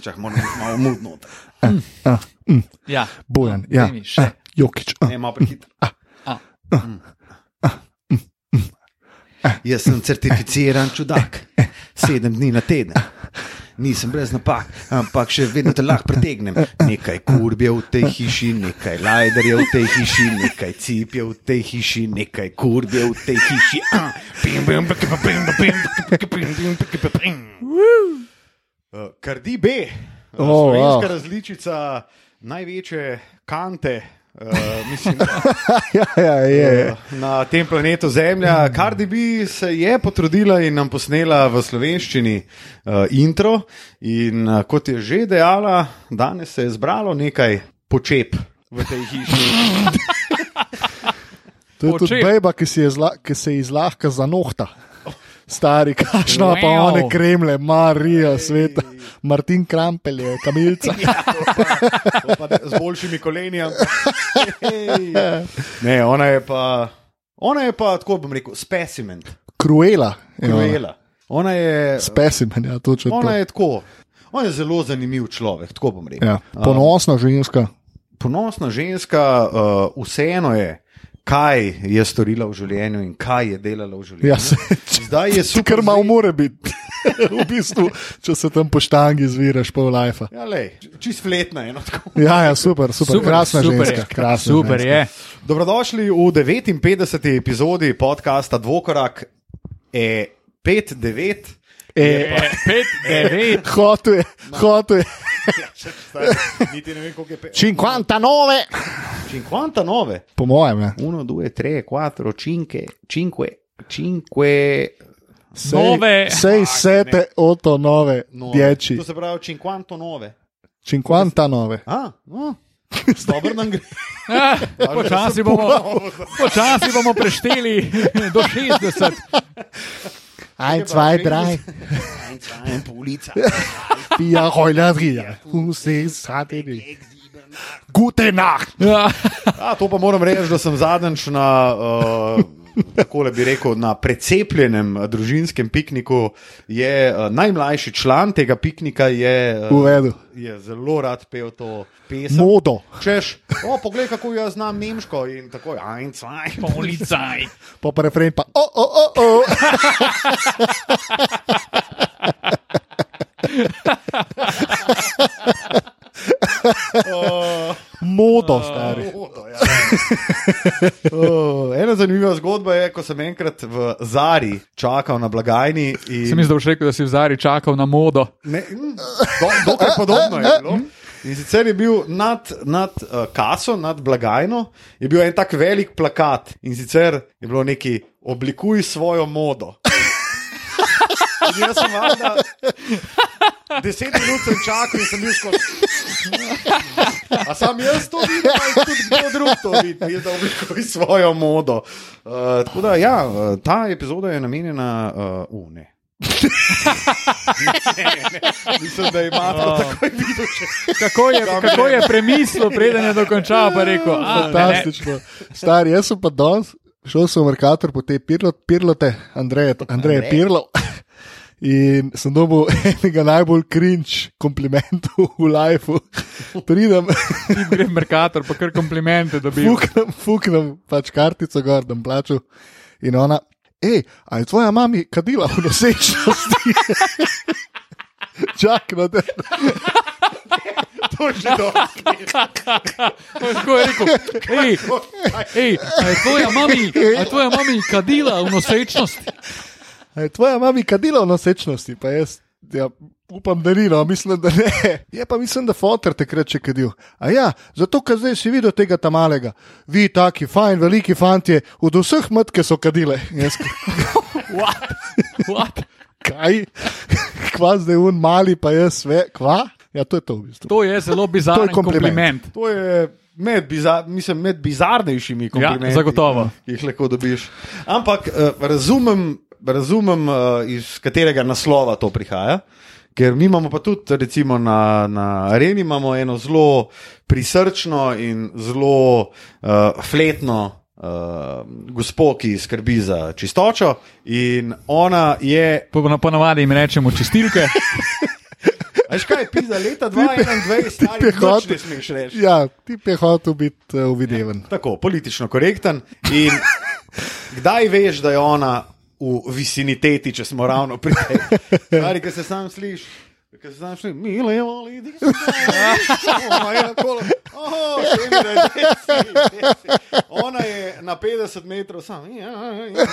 Čak, moram biti malo mudno. A, mm, Ja, Bojan, ja. A, Jokič. Ne, malo prehitro. Jaz sem certificiran čudak, sedem dni na teden. Nisem brez napak, ampak še vedno te lahko pretegnem. Nekaj kurb je v tej hiši, nekaj lajder je v tej hiši, nekaj cip je v tej hiši, nekaj kurb je v tej hiši. Ah. Uh, Kardi B, uh, Oh, slovenska wow. različica največje kante. Uh, mislim, ja, ja, je, je. Eh, na tem planetu Zemlja. Cardi B se je potrudila in nam posnela v slovenščini uh, intro. In uh, kot je že dejala, danes se je zbralo nekaj počep v tej hiši. To je tudi Počep. beba, ki, je zla, ki se ji zlahka zanohta. Stari, kašno pa Wow. one kremle, Marija, sveta, Martin Krampel je kamilca. To pa Z boljšimi koleni. Ne, ona je pa. Ona je pa, tako bom rekel, specimen, Kruela. je ona. krujela. Ona je, Specimen, ja, točno ona to. je tako. On je zelo zanimiv človek, tako bom rekel. Ja, ponosna ženska. ponosna ženska, uh, vseeno je, kaj je storila v življenju in kaj je delala v življenju. Ja, se, Zdaj je super. Ker malo more biti. v bistvu, če se tam po štangi zviraš, pol life. Ja, lej, čist fletna je. No, tako. Ja, ja, super, super, super krasna super ženska. Je. Krasna Super ženska. je. Dobrodošli v 59. epizodi podcasta Dvokorak E59. E, E, pet, devet. hotel je, hotel je. Niti ne vem, koliko je pe- 59, 59. po mojem, je. 1, 2, 3, 4, 5, 5, 5. Nove. Sei sete, otto, nove, dieci. To se pravi 59. 59. Ah, no. Dobro nam gre. Ah, Počasi bomo, počasi bomo prešteli do 60. Ein, zwei, drei, En polica. vier, Heuler, vier. Fünf, sechs, sieben, acht. Gute Nacht. Ja. A, to pa moram reči, da sem zadnjič na, uh, tako bi rekel, na precepljenem uh, družinskem pikniku. Je uh, najmlajši član tega piknika, je, uh, Uvedel. je zelo rad pel to pesem. Modo. Češ, o, poglej, kako jaz znam nemško in tako ein, zwei. Policaj. Pa refren pa, o, o, o, o. Modo, stari. Oh, ena zanimiva zgodba je, ko sem enkrat v Zari čakal na blagajni. In... Sem mislil, da boš rekel, da si v Zari čakal na modo. Ne, do, dokaj podobno je bilo. In sicer je bil nad, nad uh, kaso, nad blagajno, je bil en tak velik plakat in sicer je bilo neki oblikuj svojo modo. In jaz sem valjda, deset minut sem čakal in sem bil skozi. A sam jaz to vidim, ali tudi kdo drug to vidi, je, da oblikuj svojo modo. Uh, tako da, ja, uh, ta epizoda je namenjena, uh, uh, ne. ne, ne, mislim, da ima to takoj videl. Še. Kako je, kako je premislil, preden je dokončal, pa je rekel: "A, ne, ne." Fantastično. Stari, jaz sem pa danes, šel sem v Merkator po te pirlot, pirlote, Andreje, Andreje Andrej. Pirlo. In sem dobil enega najbolj cringe komplimentov v lifeu. Pridem, v Merkator, pa kar komplimente dobiš. fuknem, fuknem pač kartico gor, da plaču. In ona, hej, a je tvoja mami kadila v nosečnosti? Čak, no, da, To je že dobro. Tako je rekel, hej, hej, a je tvoja mami, a je tvoja mami kadila v nosečnosti? Je tvoja mami kadila v nosečnosti? Pa jaz, ja, upam, da ni, no, mislim, da ne. Je pa mislim, da fotor takrat še kadil. A ja, zato, ker zdaj si videl tega tam malega. Vi, taki, fajn, veliki fanti, od vseh matke so kadile. Jaz, What? What? kaj? Kva zdaj un mali, pa jaz sve, kva? Ja, to je to v bistvu. To je zelo bizaren kompliment. kompliment. To je med, bizar, mislim, med bizarnejšimi komplimenti, zagotovo. ki jih lahko dobiš. Ampak uh, razumem, razumem uh, iz katerega naslova to prihaja. Ker mi imamo pa tudi, recimo na, na areni, imamo eno zelo prisrčno in zelo uh, fletno uh, gospo, ki skrbi za čistočo, in ona je. Po- na- Ponavadi jim rečemo čistilke. Veš kaj, pisa leta 2021, stari je hotel- smeš reči. Ja, ti je hotel biti uh, uvideven. Tako, politično korekten. In kdaj veš, da je ona v viciniteti, če smo ravno pri tej? Stari, ki se sam slišiš. Ker se znaš, mile je ali ti. Ona je na 50 metrov, sam, ja, ja,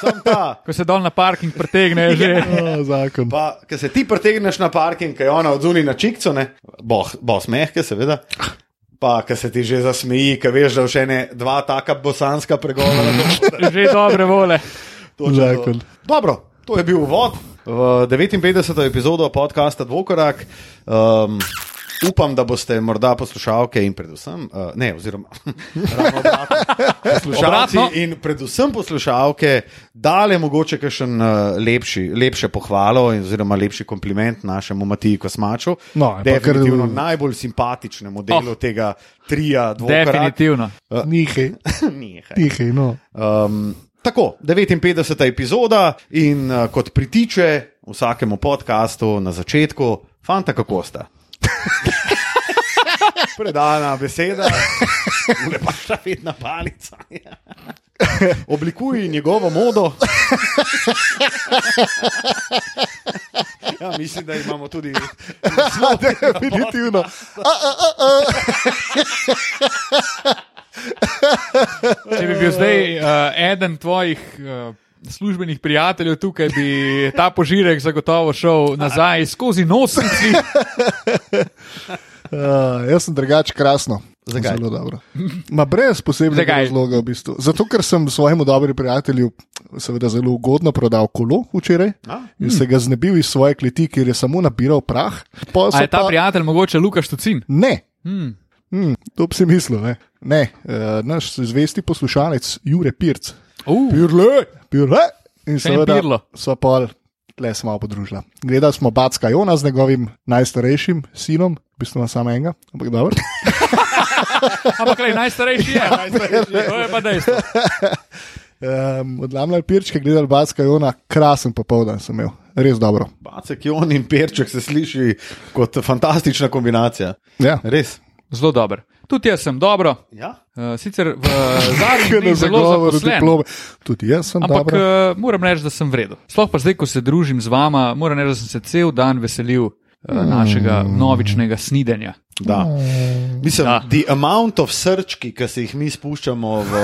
sam ta. Ko se dol na parking pretegne, je že. Oh, zakon. Pa, ker se ti pretegneš na parking, ker je ona odzuni na čikco, ne, boh, boh smehke, seveda. Pa, ker se ti že zasmeji, ker veš, da še ne dva taka bosanska pregovora. Že dobre vole. Točno. Dobro, to je bil uvod v 59. epizodo podcasta Dvokorak. Um, upam, da boste morda poslušalke in predvsem, uh, ne, oziroma obratno, poslušalci Obratno. in predvsem poslušalke dale mogoče kakšen uh, lepši, lepše pohvalo in oziroma lepši kompliment našemu Matiji Kosmaču. No, Definitivno kar- najbolj simpatičnemu delu Oh. tega trija Dvokorak. Definitivno. Nihaj, Nehaj. nihaj, no. Um, tako, 59. epizoda in uh, kot pritiče vsakemu podkastu na začetku, fanta, kako sta. Predana beseda, lepa štafetna palica. Oblikuj njegovo modo. Ja, mislim, da imamo tudi zelo Definitivno. Če bi bil zdaj uh, eden tvojih uh, službenih prijateljev tukaj, bi ta požirek zagotovo šel nazaj skozi nosnici. Uh, jaz sem drugače krasno. Zakaj? Zelo dobro. Ma brez posebnega razloga, v bistvu. Zato, ker sem svojemu dobremu prijatelju seveda zelo ugodno prodal kolo včeraj A? in se ga znebil iz svoje kleti, ker je samo nabiral prah. Pol so A je ta pa- prijatelj mogoče Lukaš Tucin? Ne, Hmm. Hmm, to bi si mislil. Ne, ne uh, naš zvesti poslušalec Jure Pirc. Uh, Pirle, pirle. In seveda Pirlo. so pol, tle smo malo podružila. Gledali smo Backa Jona z njegovim najstarejšim sinom, v bistvu ima samo enega, ampak dobro. ampak le najstarejši je. To je pa dejstvo. Um, Odlamljali pirčke, gledali Backa Jona, krasen popoldan sem imel, res dobro. Bacek, Jon in Perček se sliši kot fantastična kombinacija. Ja. Res. Zelo dober. Tudi jaz sem dobro. Ja? Uh, sicer v na dneh zelo zaposlen. Tudi jaz sem Ampak dobro. uh, moram reči, da sem vreden. Sploh pa zdaj, ko se družim z vama, moram reči, da sem se cel dan veselil uh, našega novičnega snidenja. Da. Mislim, Da. the amount of srčki, ki se jih mi spuščamo v,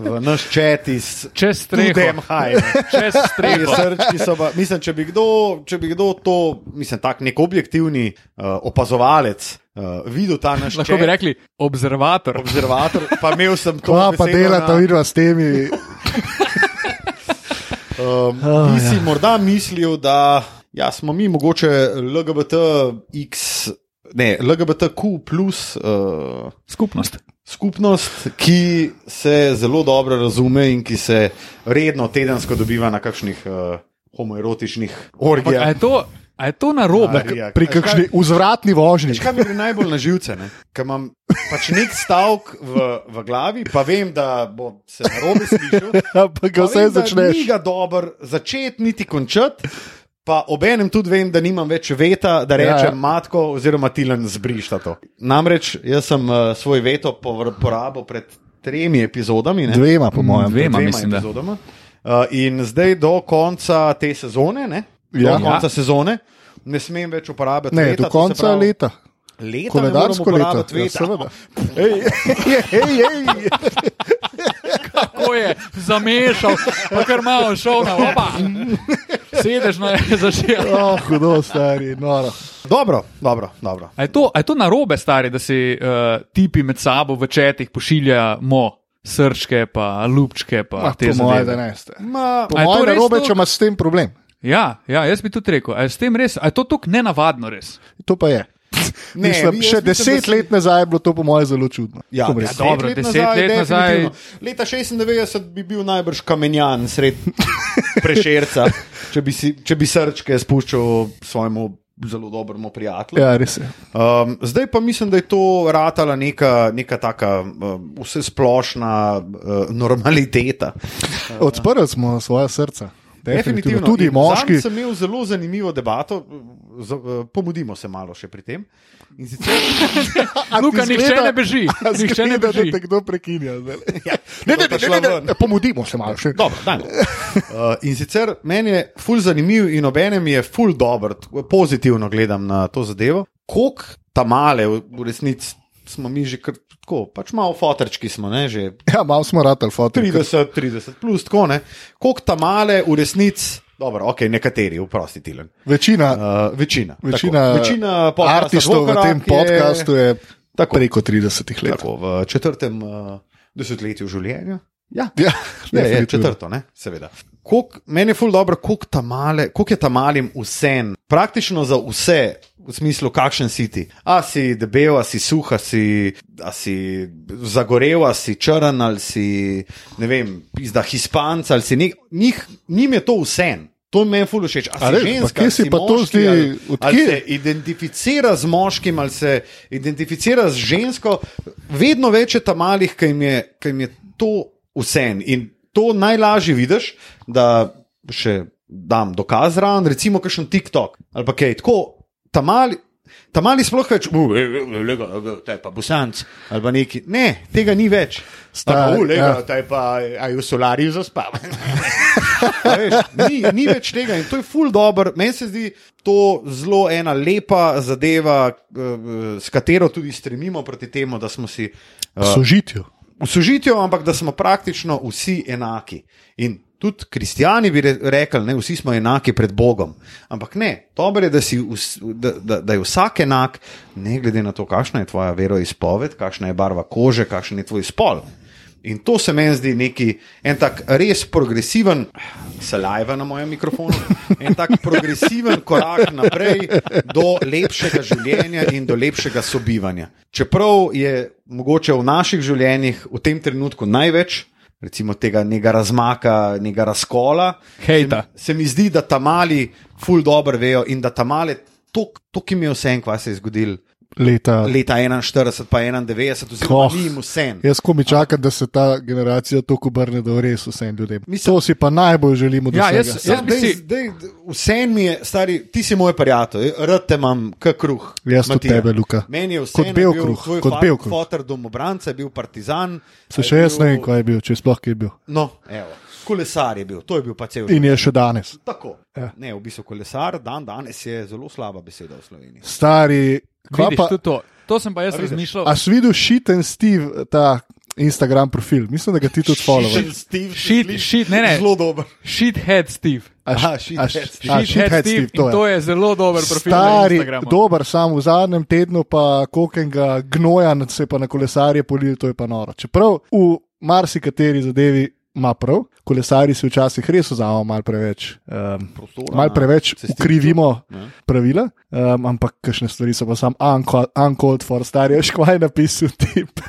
v naš čet iz Čez streho. Čez streho. srčki so pa, mislim, če bi kdo, če bi kdo to, mislim, tak nek objektivni uh, opazovalec uh, videl ta naš Lahko bi chat, rekli observator. observator, pa imel sem to. Kva pa delata na- vidva s temi. Um, Oh, bi si ja. morda mislil, da ja, smo mi mogoče LGBTX, ne, LGBTQ plus uh, Skupnost. skupnost, ki se zelo dobro razume in ki se redno tedensko dobiva na kakšnih uh, homoerotičnih Ampak, a orgijah. A je to narobe? Arijah. Pri kakšni vzvratni vožnji. Kaj mi gre najbolj na živce? Ker imam pač nek stavek v, v glavi, pa vem, da bo se narobe slišal. Ampak Pa ga vse vem, da začneš. Ni ga dobro začeti, niti končati. Pa obenem tudi vem, da nimam več veta, da Ja, rečem ja. ja, matko oziroma tilen zbrišta to. Namreč jaz sem uh, svoj veto porabil pred tremi epizodami. Ne? Dvema, po mojem. Dve. Dvema, Pred mislim, da. epizodama. Uh, in zdaj do konca te sezone, ne? Ja. do konca sezone, ne smem več uporabljati. Ne, veta, do konca pravi, leta. Leta Koledarsko leto. uporabljati Ja, seveda. Ej, ej, ej, ej. Kako je zamešal, pa kar malo šel na oba. Sedežno je začel. Oh, hudo, stari, noro. Dobro, dobro, dobro. A je to, a je to narobe, stari, da si uh, tipi med sabo v četih pošiljamo srčke, pa lupčke, pa Ma, te po mojem, da ne ste. Ma, Po A je to mojem, res narobe, to? če imaš s tem problem. Ja, ja, jaz bi tudi rekel, a je s tem res, a je to tako nenavadno res. To pa je. Ne, Mislim, še mislim, deset si- let nazaj je bilo to, po mojem, zelo čudno. Ja, ja, dobro, deset let nazaj-. Leta 96 bi bil najbrž kamenjan sred prešerca, če bi, si, če bi srčke spuščal svojemu zelo dobremu prijatelju. Ja, res je. Um, zdaj pa mislim, da je to ratala neka, neka taka uh, vse splošna uh, normaliteta. Odprli smo svoje srca. Definitivno. Definitivno. Tudi In moški. zadnjič sem imel zelo zanimivo debato, z, uh, pomudimo se malo še pri tem. In sicer, Luka, nihče ne beži. Nihče ne beži. Da te kdo prekinja. zdaj. ja, Ne, ne, ne, ne, ne, pomudimo se malo še. Dobro, dajmo. Uh, in sicer meni je ful zanimiv in obenem je ful dober, pozitivno gledam na to zadevo. Kok tamale v, v resnici smo mi že kar tako, pač malo fotorčki smo, ne, že Ja, malo smo ratali foto. 30, 30 plus, tako ne. Kok tamale v resnici, dobro, ok, nekateri, vprosti tilen. Večina Uh, večina. Večina tako, večina artistov v tem podkastu je Tako. preko 30 let. Tako, v četrtem uh, desetletju življenja. Ja, Ja, je, je definitivno. četrto, ne? seveda. Kolik, meni je ful dobro, koliko je tamalim vsem, praktično za vse, v smislu, kakšen si ti. A si debel, a si suh, a si, a si zagorel, a si črn, ali si, ne vem, pizda hispanc, ali si nek, njih, njim je to vsem. To mi je ful všeč. A A si ženska, ali si pa to moški, zdaj- ali, od ali kje? se identificira z moškim, ali se identificira z žensko, vedno več je tamalih, ki jim je, ki jim je to vse. In to najlažje vidiš, da še dam dokaz zraven, recimo, kakšen TikTok ali kaj. Tako, tamali, tamali sploh več, te pa busanc ali pa neki. Ne, tega ni več. Star- Sta, ja. ja. pa aj v solariju zaspal. A veš, ni, ni več tega in to je ful dobr. Meni se zdi to zelo ena lepa zadeva, s katero tudi stremimo proti temu, da smo si eh, Sožitju. v sožitju, ampak da smo praktično vsi enaki. In tudi kristijani bi re- rekli, da vsi smo enaki pred Bogom. Ampak ne, dobro je, da, si da, da, da je vsak enak, ne glede na to, kakšna je tvoja veroizpoved, kakšna je barva kože, kakšen je tvoj spol. In to se meni zdi neki en tak res progresiven, salajva na mojem mikrofonu, en tak progresiven korak naprej do lepšega življenja in do lepšega sobivanja. Čeprav je mogoče v naših življenjih v tem trenutku največ, recimo tega nekega razmaka, nekega razkola, Hejta. Se, se mi zdi, da ta mali ful dobro vejo in da ta male, to, to ki mi je vse, kva se je zgodilo Leta. leta 41, pa 91, oziroma Oh. jim vse. Jaz ko mi čakam, da se ta generacija tako obrne, da je res vsem ljudem. Mislim- to si pa najbolj želimo Ja, doseči. jaz- jaz- bi si- Vse mi je, stari, ti si moj prijatelj, rad te imam, kot kruh. Jaz Matija. tebe, Luka. Meni je vse Kot bel kruh, kot fa- bel kruh. Fotor domobranca je bil partizan. Se še jaz bil- ne vem, kaj je bil, če sploh kaj je bil. No, evo, kolesar je bil, to je bil pa cel In je še danes. Tako. Ja. Ne, v bistvu kolesar, dan danes je zelo slaba beseda v Sloveniji. Stari, kva Vidiš, pa, tudi to. To sem pa jaz A razmišljal. a si videl shit and Steve, ta Instagram profil? Mislim, da ga ti tudi followers. Steve, Shit, shit, ne, ne. Zelo dober. Shithead Steve. Aha, shithead Steve. a, Shithead shithead Steve. Steve, to in to je. je zelo dober profil na Stari, dober, samo v zadnjem tednu pa kokenga gnoja se pa na kolesarje polil, to je pa noro. Čeprav v marsikateri zadevi ima prav, kolesari si včasih res vzamemo malo preveč. Um, Prostora Malo na preveč cestišču. ukrivimo Ne. pravila, um, ampak kakšne stvari so pa sam uncalled for, kaj je napisal tip.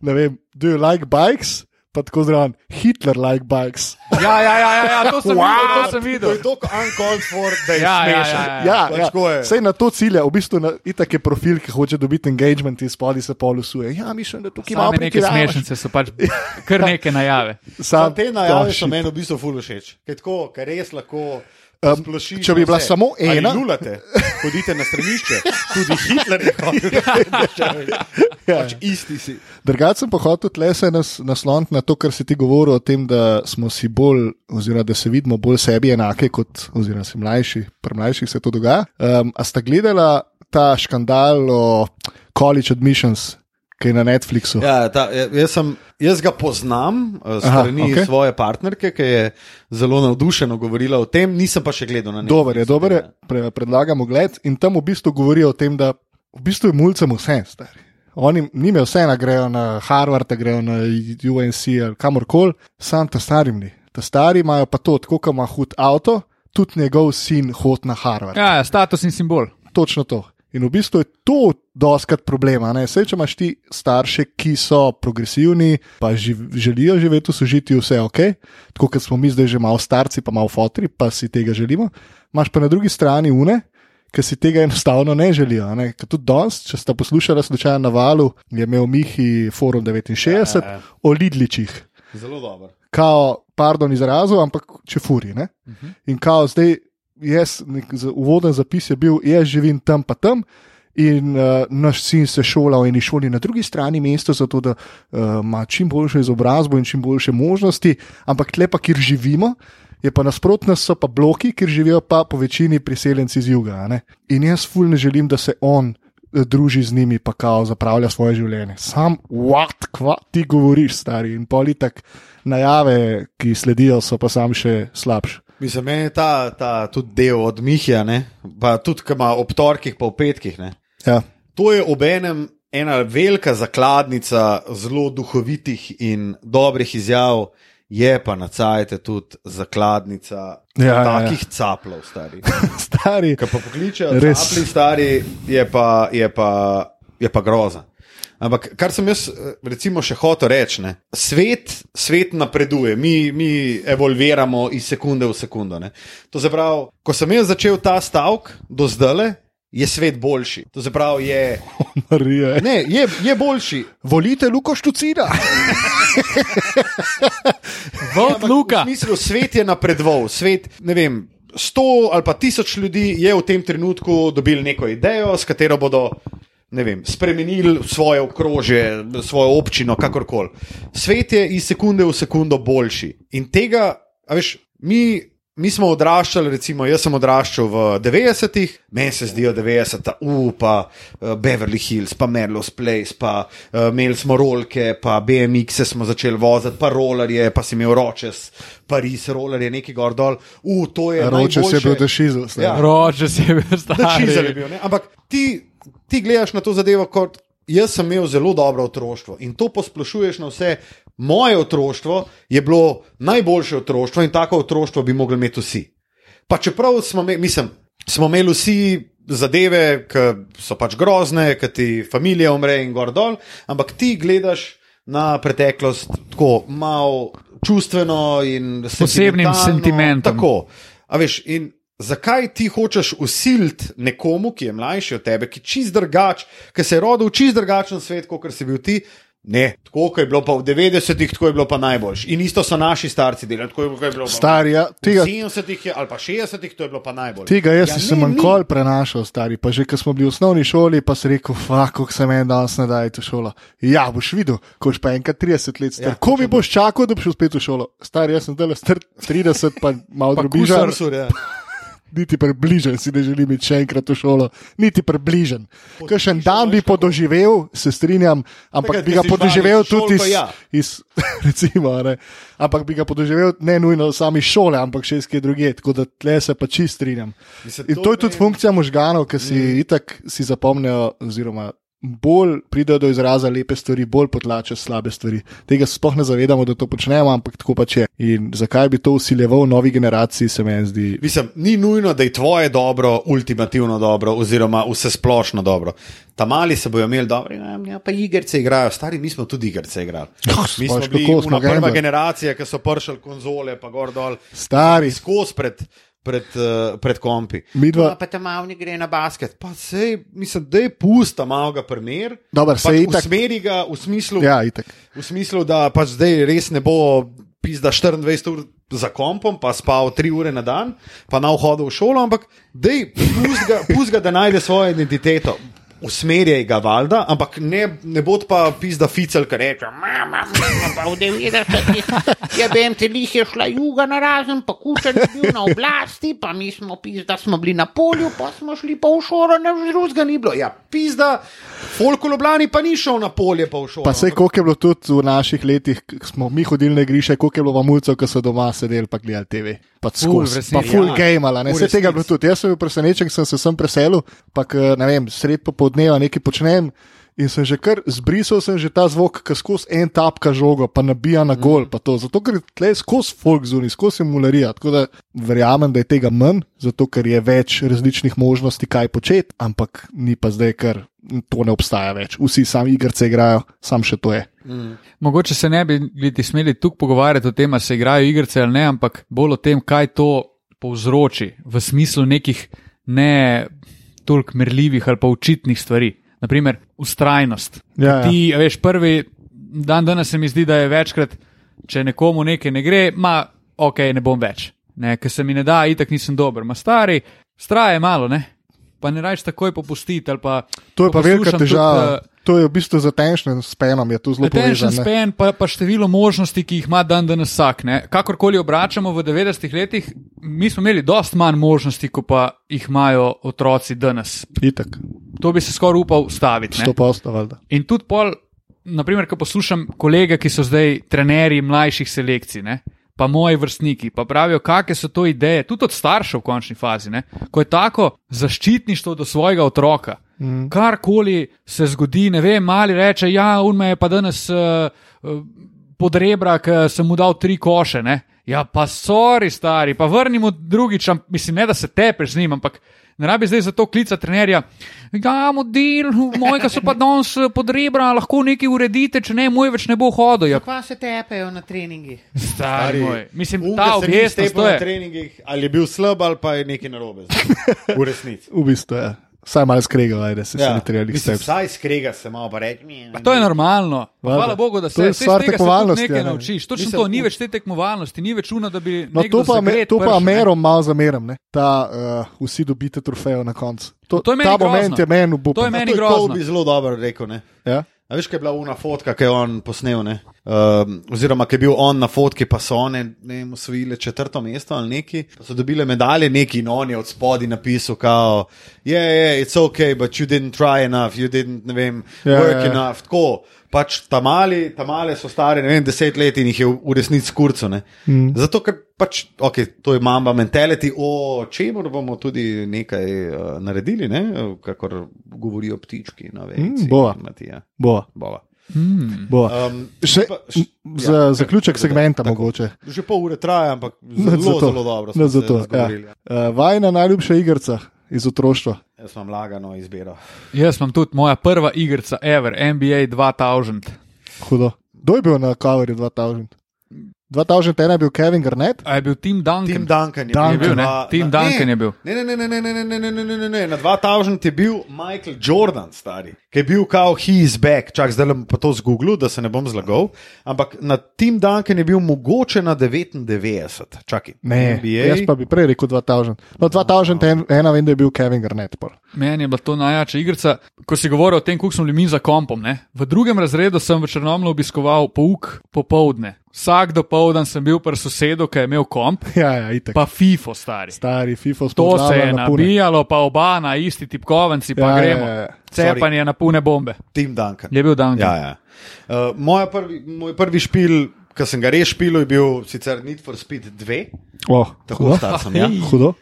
Ne vem, do you like bikes? Pa tako zraven, Hitler like bikes. Ja, ja, ja, ja, ja to sem Wow. videl. To sem To videl. je tako uncalled for, da je Ja, ja, smešen. ja, ja. Ja, Pač ja. tako je. Sej na to cilja, v bistvu na itak je profil, ki hoče dobiti engagement in spodi se pol usuje. Ja, mislim, da tukaj neke pretiravaš. smešnice so pač kar neke najave. Sam te najave so meni v bistvu ful všeč. Ker tako, ker res lahko. Um, splošiš če bi bila vse. samo Ali ena- Lulate, hodite na stranišče, tudi Hitler je hodil. Ja. pač isti si. Drugače sem pa hotel tle se nas, nasloniti na to, kar si ti govoril o tem, da smo si bolj, oziroma da se vidimo bolj sebi enake kot, oziroma si mlajši, pri mlajših se to dogaja. Um, a sta gledala ta škandal o college admissions, ki je na Netflixu? Ja, ta, jaz, sem, jaz ga poznam eh, s Aha, strani okej. okay. svoje partnerke, ki je zelo navdušeno govorila o tem, nisem pa še gledal na njega. Dober je, dober je, pre, predlagamo gled in tam v bistvu govorijo o tem, da v bistvu je mulcem vse, stari. Oni njime vse na grejo na Harvard, grejo na UNC ali kamorkoli, sam ta starim ni. Ta stari imajo pa to, tako kot ima hud avto, tudi njegov sin hod na Harvard. Ja, ja, status in simbol. Točno to. In v bistvu je to doskrat problema. Saj, če imaš ti starše, ki so progresivni, pa živ, želijo živeti v sožitju, vse ok, tako kot smo mi zdaj že malo starci, pa malo fotri, pa si tega želimo. Imáš pa na drugi strani une, ki si tega enostavno ne želijo. Ne? Ker Tudi danes, če ste poslušali slučajno na valu, je imel Mihi Forum 69 Ja, ja. o Lidličih. Zelo dobro. Kao, pardon, izrazil, ampak če furi. Ne? Uh -huh. In kao zdaj, jaz, za- uvoden zapis je bil, jaz živim tam pa tam. In uh, naš sin se šola v eni šoli na drugi strani mesta, zato da uh, ima čim boljšo izobrazbo in čim boljše možnosti, ampak tle pa, kjer živimo, je pa nasprotno, so pa bloki, kjer živijo pa po večini priseljenci iz juga. ne. In jaz ful ne želim, da se on eh, druži z njimi, pa kao zapravlja svoje življenje. Sam, what, kva ti govoriš, stari. In politik najave, ki sledijo, so pa sam še slabši. Mislim, meni je ta, ta tudi del od Mihija, ne? pa tudi, ki ima ob torkih, pa ob petkih. Ne? Ja. To je obenem ena velika zakladnica zelo duhovitih in dobrih izjav, je pa na cajte tudi zakladnica Ja, ja, ja. takih caplov, stari. Stari, Ki pa pokličejo, Res. capli, stari, je pa, je pa, je pa groza. Ampak, kar sem jaz, eh, recimo, še hotel reči, ne, svet, svet napreduje, mi, mi evolviramo iz sekunde v sekundo. Ne. To se pravi, ko sem jaz začel ta stavek, do zdaj je svet boljši. To se pravi, je, Marija. ne, je, je boljši. Volite Luko Štucina. Vod Luka. V smislu, svet je napredoval, svet, ne vem. Sto ali pa tisoč ljudi je v tem trenutku dobili neko idejo, s katero bodo ne vem, spremenili svoje okrožje, svojo občino, kakorkoli. Svet je iz sekunde v sekundo boljši. In tega, a veš, mi, mi smo odraščali, recimo, jaz sem odraščal v 90-ih, meni se zdijo 90-ta, upa, uh, Beverly Hills, pa Merlo's Place, pa uh, imeli smo rolke, pa BMX-e smo začeli voziti, pa rolerje, pa si imel ročes, Pariz, rolerje, neki gor dol, u, to je. Roče se je bil dešizel. Ja. Roče si je bil Da, je bil. Ne? Ampak ti, ti gledaš na to zadevo kot jaz sem imel zelo dobro otroštvo in to posplošuješ na vse. Moje otroštvo je bilo najboljše otroštvo in tako otroštvo bi mogli imeti vsi. Pa čeprav smo, me, mislim, smo imeli vsi zadeve, ki so pač grozne, ki ti familija umre in gor dol, ampak ti gledaš na preteklost tako malo čustveno in Posebnim sentimentalno, sentimentom. Tako. A veš, in zakaj ti hočeš usiliti nekomu, ki je mlajši od tebe, ki je čist drugač, ki se je rodil v čist drugačen svet, kot si bil ti? Ne, tako je bilo pa v 90-ih, tako je bilo pa najboljš. In isto so naši starci delali, tako je bilo pa v- Stari, ja, v tega, 70-ih je- ali pa 60-ih, to je bilo pa najboljš. tega jaz Ja, sem ne, ni. nikoli prenašal, stari. Pa že ko smo bili v osnovni šoli, pa si rekel, kako se meni danes ne daje v šolo. Ja, boš videl, ko boš pa enkrat 30 let star. Ja, ko mi boš čakal, da boš spet v šolo? Stari, jaz sem zdaj star 30, pa malo ja. Niti približen si ne želim iti še enkrat v šolo, niti približen. Kakšen dan bi podoživel, se strinjam, ampak Takrat, bi ga podoživel tudi iz, ja. iz recimo, a ne, ampak bi ga podoživel ne nujno sami šole, ampak še iz kje druge, tako da tle se pa čist strinjam. In to je tudi funkcija možganov, ki si mm. itak si zapomnijo, oziroma bolj pridejo do izraza lepe stvari, bolj potlačajo slabe stvari. Tega se sploh ne zavedamo, da to počnemo, ampak tako pač je. In zakaj bi to usiljeval novi generaciji, se meni zdi. Mislim, ni nujno, da je tvoje dobro, ultimativno dobro, oziroma vse splošno dobro. Ta mali se bojo imeli dobro, ja, ja, pa igrice igrajo, stari mi smo tudi igrice igrali. Oh, Mi smo bili kako prva generacija, ki so pršali konzole, pa gor dol, Stari, skozi pred, pred, uh, pred kompi. Midva- Ja, pa te malo ne gre na basket. Pa sej, mislim, da je pusta malo ga primer. Dobar, pač itak- Usmeri ga v smislu, ja, itak. v smislu, da pač zdaj res ne bo pizda 24 ur za kompom, pa spal 3 ure na dan, pa na vhodu v šolo, ampak dej, pusti ga, pust ga, da najde svojo identiteto. Usmerjaj ga, valjda, ampak ne, ne bod pa pizda ficel, ki reče: Mama, pa v 90-ih je bem te lih je šla juga na razen, pa kučan je bil na oblasti, pa mi smo pis, da smo bili na polju, pa smo šli pa v šolo, ne drugega ni bilo. Ja, pizda, Folko Ljubljani pa ni šel na polje, pa v šolo. Pa se koliko je bilo tudi v naših letih, ko smo mi hodili na igrišče, koliko je bilo vamulcev, ki so doma sedeli pa gledali TV. Pa Ful, skozi, pa full Ja, game, ali ne, vse tega je bilo tudi. Jaz sem bil presenečen, sem se sem preselil, pa k, ne vem, sred popoldneva nekaj počnem. In sem že kar zbrisal, sem že ta zvok, ki skozi en tapka žogo, pa nabija na gol. Mm. Zato, ker tle skozi folk zunaj, skozi mularija. Tako da verjamem, da je tega manj, zato ker je več različnih možnosti, kaj početi, ampak ni pa zdaj, ker to ne obstaja več. Vsi sami igrice igrajo, sam še to je. Mogoče se ne bi niti smeli tukaj pogovarjati o tem, ali se igrajo igrice ali ne, ampak bolj o tem, kaj to povzroči v smislu nekih ne toliko merljivih ali pa očitnih stvari. Naprimer, ustrajnost. Ja, ja. Ti, veš, prvi dan danes se mi zdi, da je večkrat, če nekomu nekaj ne gre, ma, ok, ne bom več. Ne, ker se mi ne da, itak nisem dober. Ma stari, straje malo, ne. Pa ne rajš takoj popustiti pa. To je pa velika poslušam težava. Tudi, uh, To je v bistvu za tension spenom, je to zelo povezano. ne. span, pa, pa število možnosti, ki jih ima dan danes vsak. Ne? Kakorkoli obračamo v 90-ih letih, mi smo imeli dosti manj možnosti, kot pa jih imajo otroci danes. Itak, To bi se skoraj upal staviti. ne. sto posto, valjda. In tudi pol, naprimer, ko poslušam kolege, ki so zdaj trenerji mlajših selekcij, ne? pa moji vrstniki, pa pravijo, kakšne so to ideje, tudi od staršev v končni fazi, ne? ko je tako zaščitništvo do svojega otroka. Mm. Karkoli se zgodi, ne vem, mali reče, ja, un me je pa danes uh, uh, pod rebra, ker sem mu dal tri koše. Ne? Ja, pa sorry, stari, pa vrnimo drugič, am- mislim, ne da se tepeš z njim, ampak ne rabi zdaj za to klica trenerja. Ja, model, mojega so pa danes eh, pod rebra, lahko nekaj uredite, če ne, moj več ne bo hodil. Ja, Pa se tepejo na treningih. stari moj. Mislim, Unga ta to na je. treningih, ali je bil slab, ali pa je nekaj narobe. z njim. V resnici. V bistvu je. Vsaj malo skrega, ajde, se ja, Ja, ni treba mislim, steps. vsaj skrega se malo pa reči. To je normalno. Pa Valjda. Hvala Bogu, da To se se tekmovalnosti, nekaj a ne. naučiš. Točno Mislim, to, ni več te tekmovalnosti, ni več uno, da bi. No, to pa, me, zagret to pa. Amerom malo zameram, ne? ta uh, vsi dobite trofejo na koncu. To, To je meni ta moment grozno. je meni v To je meni To je grozno. Kobe zelo dobro rekel. Ne? Ja? A veš, kaj je bila una fotka, ki je on posnel, ne? Um, oziroma ki je bil on na fotki, pa so one ne vem, osvojile četrto mesto ali neki, pa so dobile medalje, neki in on je od spodaj napisal, kao, yeah, yeah, it's ok, but you didn't try enough, you didn't, ne vem, Ja, work ja. enough, tako. Pač tamali, tamale so stare, ne vem, deset let in jih je v, v resnici kurco. Mm. Zato, ker pač, ok, to je mamba mentality, o čemer bomo tudi nekaj uh, naredili, ne? kakor govorijo ptički na vejici. Mm, bova. Matija. Bova. Bova. Hmm. Bova. Um, Še, pa- š- za ja, zaključek tako, segmenta tako. mogoče. Že pol ure traja, ampak No, zelo, zato. zelo dobro. No, zato, ja. razgovorili, ja. Uh, vajna najljubša igrica iz otroštva. Jaz imam lagano izbiro. Jaz imam tudi moja prva igrica, ever, NBA 2000. Hudo. Kdo je bil na coverju 2000? 2001 je bil Kevin Garnett, A je bil Tim Duncan? Tim Duncan je Duncan. bil. Je bil, ne? na- Tim na- Duncan ne, je bil. Ne, ne, ne, ne, ne, ne, ne, ne, ne, ne, ne, ne. Na 2000 je bil Michael Jordan, stari, ki je bil kao he is back. Čak, zdaj bom pa to zgooglil, da se ne bom zlagal. Ampak na Tim Duncan je bil mogoče na 99. Čakaj, ne, NBA. jaz pa bi prej rekel 2000. No, 2001 vem, da je bil Kevin Garnett. pol. Meni je bila to najjača igrica. Ko si govoril o tem, kako smo bili mi za kompom. Ne? V drugem razredu sem v Črnomlu obiskoval pouk popovdne. Vsak dopoldan sem bil pri sosedu, ki je imel komp, Ja, ja, itek. pa FIFO stari. Stari FIFO To se je na nabijalo, pa oba na isti tipkovnici, pa Ja, ja, gremo. ja, ja. Cepanje na pune bombe. Tim Duncan. Je bil Duncan. Ja, ja. Uh, moja prvi, moj prvi špil, ki sem ga res špil, je bil sicer Need for Speed 2, Oh, tako hudo. star sem. Ja. Hudo.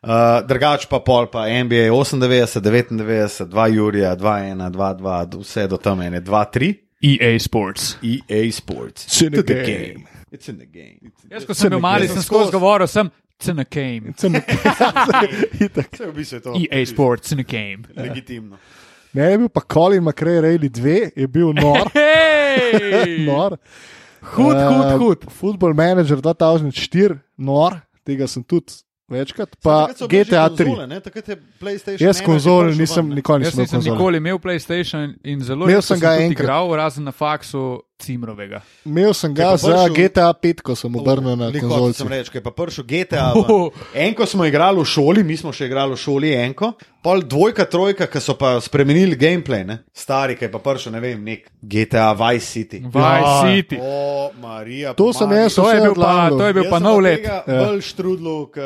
Uh, drugač pa pol, pa NBA 98, 99, 2 Jurija, 2 1, 2 2, vse do tam ene, 2 3, EA Sports. EA Sports. It's in the To game. It's in the game. It's in Jaz, ko sem bil mali, sem skozi govoril, sem cena game. Sem itek. Vse v bistvu je to. EA Sports, cena game. Legitimno. Ne, je bil pa Colin McRae Rayleigh 2, je bil nor. Hej! nor. Hud, hud, Eh, hud. Football Manager 2004, nor, tega sem tudi večkrat, pa GTA 3. konzole, ne? Takrat je PlayStation Jaz konzol nisem, nikoli Jaz nisem imel nisem nikoli imel PlayStation in zelo Imel sem ga enkrat. igral, razen na faksu Cimrovega. Imel sem Kaj ga pa za GTA 5, ko sem obrnil na Liko, konzolci. sem rekel, je pa prišel GTA. ven. Enko smo igrali v šoli, mi smo še igrali v šoli, enko. Pol dvojka, trojka, ki so pa spremenili gameplay, ne? stari, ki je pa prišel, ne vem, nek GTA Vice City. Vice Ja. City. O, Marija, To sem jaz To je bil pa, to je bil Jaz pa nov let. Ja. Bolj štrudlu, k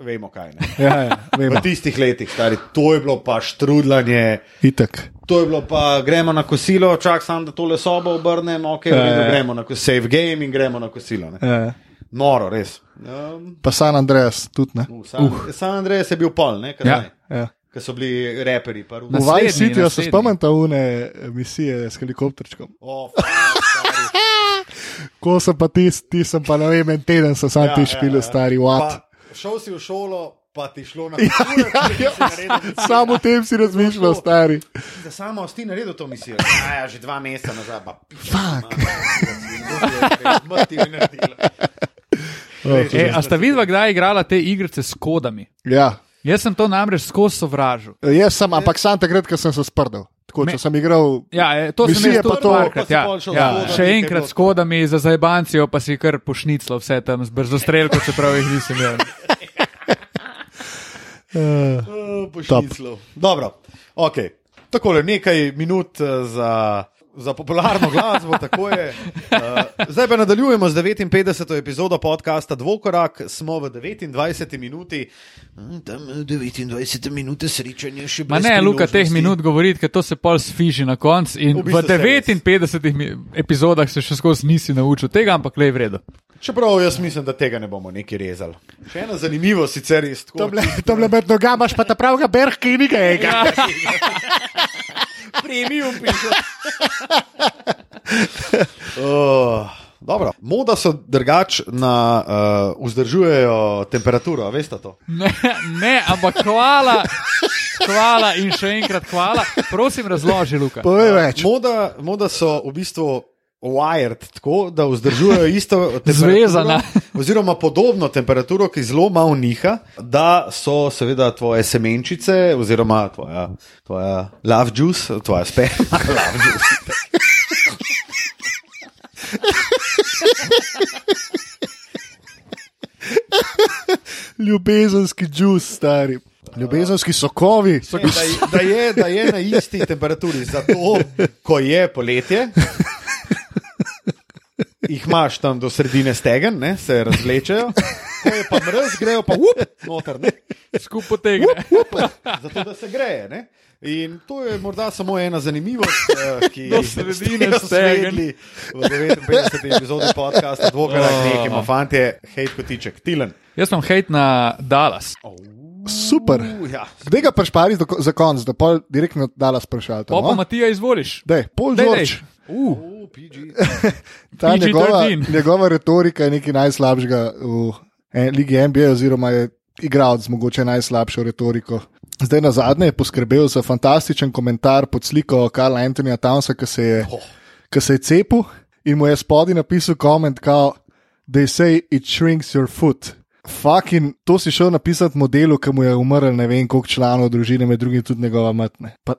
vemo kaj. Ne? Ja, ja, vem. V tistih letih, stari, to je bilo pa štrudlanje. Itek. To je bilo pa, gremo na kosilo, čak sam, da tole sobo obrnem, ok, Ja, ja. gremo na kos- save game in gremo na kosilo. Ne. Ja. Noro, res. Um, Pa San Andreas tudi ne. uh, San, uh. San Andreas je bil pol, ne, Ja. Ja. Ker so bili reperi. Pa V Naslednji, Vice City se spomnite une misije s helikopterčkom. Oh. Ko sem pa ti, ti sem pa ne vem, en teden sem sam Ja, ti ja, špil, ja. stari what. Pa, šel si v šolo, pa ti šlo na ja, Samo o tem si razmišljal, stari. Da samo si naredil to misijo. Ja, ja, že dva meseca nazaj. Pa. Oh, E, a sta vidva kdaj igrala te igrice s kodami? Ja, Jaz sem to namreč skozi sovražil. Jaz sem, ampak sam takrat, ko sem se sprdel. Tako, Me- če sem igral. Ja, e, to sem Misije jaz tudi to- parkrat. pa si Ja, ja. Še je enkrat s kodami za zajbancijo, pa si kar pošniclo vse tam z brzostrelko, čeprav jih nisem imel. Uh, Pošniclov. Dobro, ok. Takole nekaj minut eh, za. Za popularno glasbo, tako je. Uh, zdaj pa nadaljujemo z 59. epizodo podcasta Dvokorak, smo v 29. minuti, Mm, tam eh, 29 minute srečanja še brez ne, Luka, teh minut govoriti, ker to se pol sfiži na koncu. In V v, bistvu se res. 59 mi- epizodah se še skozi nisi naučil tega, ampak le je vredno. Čeprav jaz mislim, da tega ne bomo neki rezali. Še ena zanimivost, sicer iz tako. To je med nogama, imaš pa ta pravega berka in nekaj. premium piše. uh, dobro. Moda so drugač na uh, vzdržujejo temperaturo, veste to? Ne, ne, ampak hvala, hvala in še enkrat hvala. Prosim, razloži, Luka. Povej več. Moda, moda so v bistvu. Wired, tako da vzdržujejo isto Zvezana. oziroma podobno temperaturo, ki zelo malo niha, da so seveda tvoje semenčice, oziroma tvoja, tvoja love juice, tvoja sperma, love juice. Ljubezenski džus, stari. Ljubezenski sokovi. Ne, da, da, je, da je na isti temperaturi, zato ko je poletje. Jih imaš tam do sredine stegen, ne, se razvlečejo, ko je pa mrz, grejo pa up, noter, ne, Skupaj tegne. up, zato da se greje. Ne. In to je morda samo ena zanimivost, eh, ki jo svedli v 59. epizodi podcasta, dvokrat Oh. nekaj, fantje, hejt kotiček, tilen. Jaz sem hejt na Dallas. Super. Uh, ja. Kdaj ga prešpari za konc, da pa direktno dala sprašati? Pa pa Matija izvoliš. Dej, Dej, George. Uh, Uh, PG. Ta PG-13. njegova, njegova retorika je nekaj najslabšega v en- Ligi NBA, oziroma je igralec z mogoče najslabšo retoriko. Zdaj na zadnje je poskrbel za fantastičen komentar pod sliko Karla Antonija Townsa, ki se je, Oh. ki se je cepil in mu je spodaj napisal koment, kao, they say it shrinks your foot. Fucking, to si šel napisati modelu, ki mu je umrl ne vem koliko članov družine, med drugim tudi njegova matne. Pa,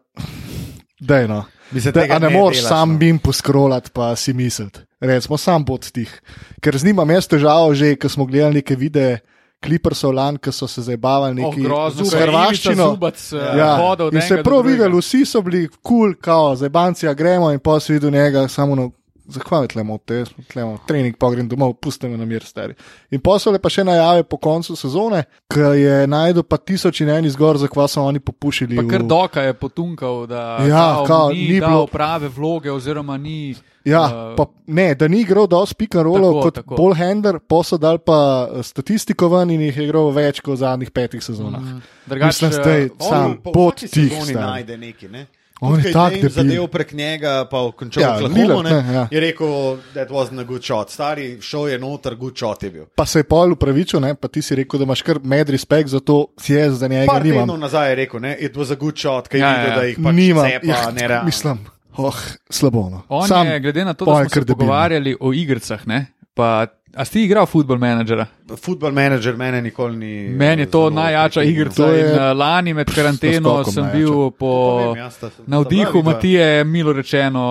dej no. Da, tega a ne ne moreš sam no. bim poskrolati, pa si misliti. Recimo, sam pod tih. Ker z njim imam jaz težavo, že ko smo gledali neke videe, klipersov lan, ki so se zabavali oh, neki grozno. z hrvaščino. Zubac, eh, Ja, od in se je prav videli, vsi so bili kul, cool, kao, zabancija gremo in pa si videl njega samo na. Zahvaljujem, tlemo, te, tlemo, trening, pa grem domov, pustimo na mir, stari. In posle pa še najave po koncu sezone, ki je najdel pa tisoč in en izgor, za kva so oni popušili. Pa kar v- doka je potunkal, da Ja, kao, kao, ni, ni bilo- prave vloge, oziroma ni. Ja, eh, pa, ne, da ni igral dosti pick and Tako, kot tako. Paul Hender, posel dal pa eh, statistiko ven in jih je igral več kot v zadnjih petih sezonah. Mm. Drugač, Mislim, eh, zdaj sam po pot tih. najde nekaj. Ne? On je tak James debil. zadev prek njega, pa končal Ja, Oklahoma, ne, ne, ja. je rekel, that wasn't a good shot. Stari šel je noter, good shot je bil. Pa se je pol upravičil, ne? pa ti si rekel, da imaš kar med respekt za to, si jaz za njega Par nimam. tednov nazaj je rekel, ne, it was a good shot, kaj je Ja, videl, ja. da jih pač nimam. cepa, Ja, nerealno. mislim, oh, slabo. No. On Sam, je, glede na to, da je smo se debil, no. pogovarjali o igrah, ne, pa a si igral futbol menedžera? Football manager mene nikoli ni. Meni je to najjača igrica. To je In, uh, lani med karanteno sem najjača. bil po ja, navdihu bila vidva. Matije, milo rečeno.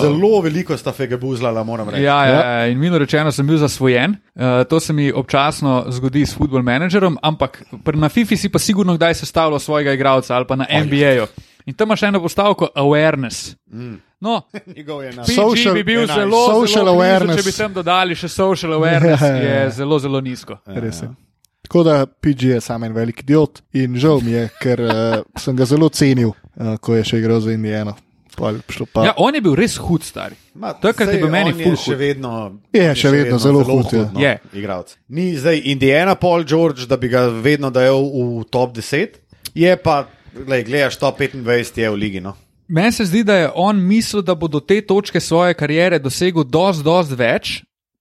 Zelo veliko sta fege buzlala, moram reči. Ja, ja, ja, in milo rečeno sem bil zasvojen. Uh, to se mi občasno zgodi s futbol menedžerom, ampak pri- na FIFI si pa sigurno kdaj sestavljal svojega igralca ali pa na NBA-ju. In tam imaš eno postavko awareness. No, je Social- bi bil enajst. zelo, Social zelo blizu, awareness. če bi tam dodali še social awareness, Ja, ja, ja. je zelo, zelo nizko. Res je. Tako da PG je sam en velik idiot in žal mi je, ker uh, sem ga zelo cenil, uh, ko je še igral za Indijano. Pa, je pa, Ja, on je bil res hud, stari. Ma, To je, je bil meni ful je še hud. vedno, Je on še vedno zelo hud, ja. no, Je. igralec. Ni zdaj Indiana Paul George, da bi ga vedno dajal v top 10, je pa, glej, gledaš top 25 je v ligi. No. Meni se zdi, da je on mislil, da bo do te točke svoje kariere dosegel dosti, dosti več,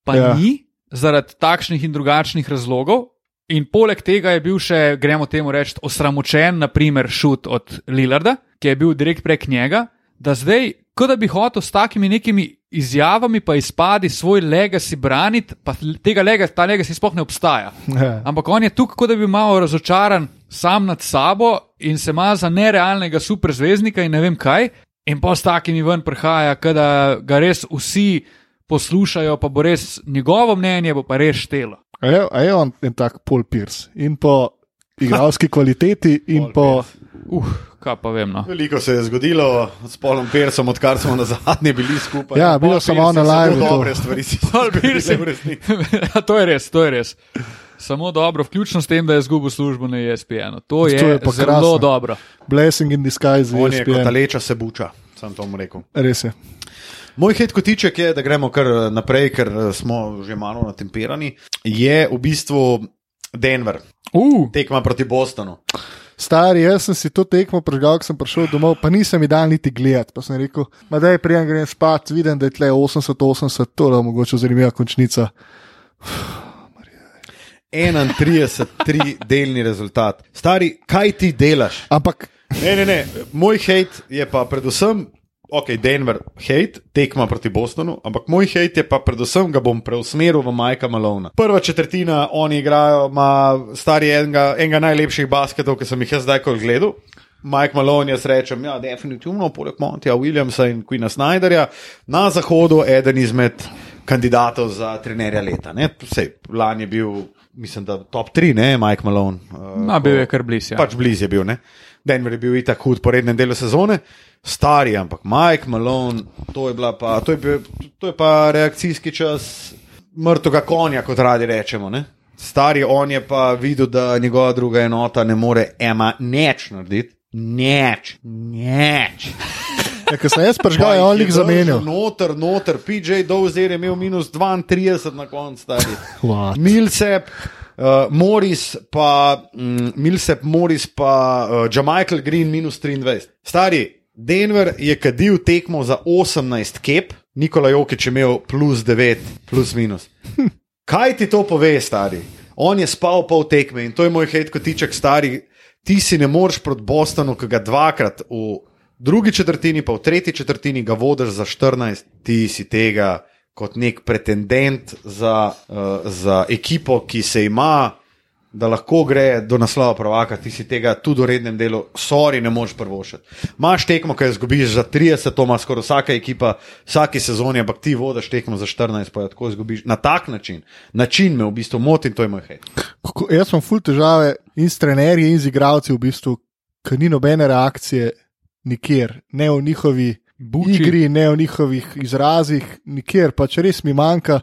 pa Ja. ni, zaradi takšnih in drugačnih razlogov. In poleg tega je bil še, gremo temu reči, osramočen, naprimer, šut od Lillarda, ki je bil direkt prek njega, da zdaj, kot da bi hotel s takimi nekimi izjavami, pa izpadi svoj legacy braniti, pa tega legacy, ta legacy sploh ne obstaja. Ja. Ampak on je tukaj, kot da bi malo razočaran, sam nad sabo in se ima za nerealnega superzvezdnika in ne vem kaj, in pa s takimi ven prihaja, da ga res vsi poslušajo, pa bo res njegovo mnenje, bo pa res štelo. A je, a je on en tak Paul Pierce in po igralski kvaliteti in po. Uh, kaj pa vem. No. Veliko se je zgodilo s Polom Persom, odkar smo na zadnje bili skupaj. Ja, bilo sem on na live. Dobre stvari si Paul Pierce. Ja, to je res, to je res. Samo dobro, vključno s tem, da je izgubil službo na E ESPN. To je, To je pa zelo krasno. dobro. Blessing in disguise, On je kot ESPN. taleča se buča, sem to mu rekel. Res je. Moj hit kotiček je, da gremo kar eh, naprej, ker eh, smo že malo natemperani. Je v bistvu Denver, Uh, tekma proti Bostonu. Stari, jaz sem si to tekmo prežgal, ko sem prišel domov, pa nisem jih dal niti gledati. Pa sem rekel, da je prijem grem spat, vidim, da je tle 80-80, to je mogoče zanimiva končnica. 31-3 delni rezultat. Stari, kaj ti delaš? Ampak Ne, ne, ne. Moj hate je pa predvsem, ok, Denver, hate, tekma proti Bostonu, ampak moj hate je pa predvsem, ga bom preusmeril v Majka Malona. Prva četrtina, oni igrajo, ima stari enega, enega najlepših basketov, ki sem jih jaz zdaj kol gledal. Mike Malone, jaz rečem, ja, definitivno, poleg Montija Williamsa in Queena Snyderja, na zahodu eden izmed kandidatov za trenerja leta. ne. Sej, lani je bil, mislim, da top 3, ne, Mike Malone. uh, no, bil je kar blizu. Ja. Pač blizu je bil, ne. Denver je bil itak hud po rednem delu sezone, stari, ampak Mike Malone, to je, pa, to je, bil, to je pa reakcijski čas mrtvega konja, kot radi rečemo. Ne. Stari on je pa videl, da njegova druga enota ne more ema neč narediti. Neč, neč. Ja, ko sem jaz prežgal, je on lik zamenjal. Noter, noter, PJ Dozer je imel minus 32 na koncu, stari. Milsep, uh, Morris, pa um, Milsep, Morris, pa uh, Jamichael Green, minus 23. Stari, Denver je kadil tekmo za 18 kep, Nikola Jokič je imel plus 9, plus minus. Kaj ti to pove, stari? On je spal pol tekme in to je moj hate kotiček, stari. Ti si ne moreš proti Bostonu, ki ga dvakrat v drugi četrtini, pa v tretji četrtini ga vodiš za 14, ti si tega kot nek pretendent za, uh, za ekipo, ki se ima, da lahko gre do naslova prvaka, ti si tega tudi v rednem delu, sorry, ne moreš prvošiti. Maš tekmo, ki jo izgubiš za 30, to ima skoraj vsaka ekipa, vsake sezone, ampak ti vodiš tekmo za 14, pa jo tako izgubiš. Na tak način, način me v bistvu moti in to je moj hej. Jaz sem full težave in s trenerji in z igravci, v bistvu, ker ni nobene reakcije nikjer, ne v njihovi Buči. igri, ne v njihovih izrazih, nikjer, pač res mi manjka.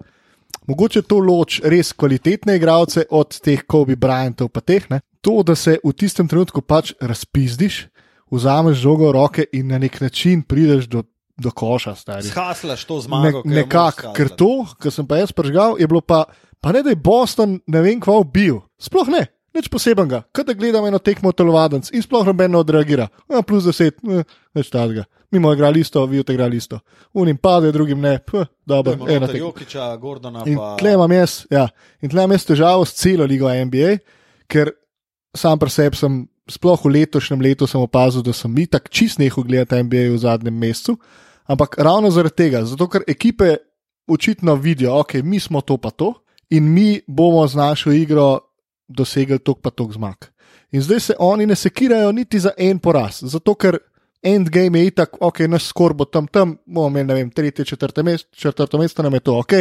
Mogoče to loč res kvalitetne igralce od teh Kobe Bryantov, pa teh ne. To, da se v tistem trenutku pač razpizdiš, vzameš žogo v roke in na nek način prideš do, do koša, stari. Skaslaš to Ne, zmago, moraš nekako, ker to, kar sem pa jaz prežgal, je bilo pa, pa ne da je Boston ne vem kva bil, sploh ne, nič posebenega, kot da gledam eno tekmo telovadence in sploh noben ne odreagira. Ja, plus deset, eh, več tazga. Mi smo igrali isto, vi ste igrali isto. Unim pade, drugim ne, Puh, dobro, Dajmo ena tekma. Jokiča, Gordona In pa. tle imam jaz, ja, in tle imam jaz težavo s celo ligo NBA, ker sam pri sebi sem, sploh v letošnjem letu, sem opazil, da sem itak čist nehal gledati NBA v zadnjem mesecu. Ampak ravno zaradi tega, zato ker ekipe očitno vidijo, ok, mi smo to pa to in mi bomo z našo igro dosegli tok pa tok zmag. In zdaj se oni ne sekirajo niti za en poraz, zato ker endgame je itak, ok, naš skor bo tam, tam bomo imeli, ne vem, tretje, četrte mesto, četrto mesto nam je to, ok,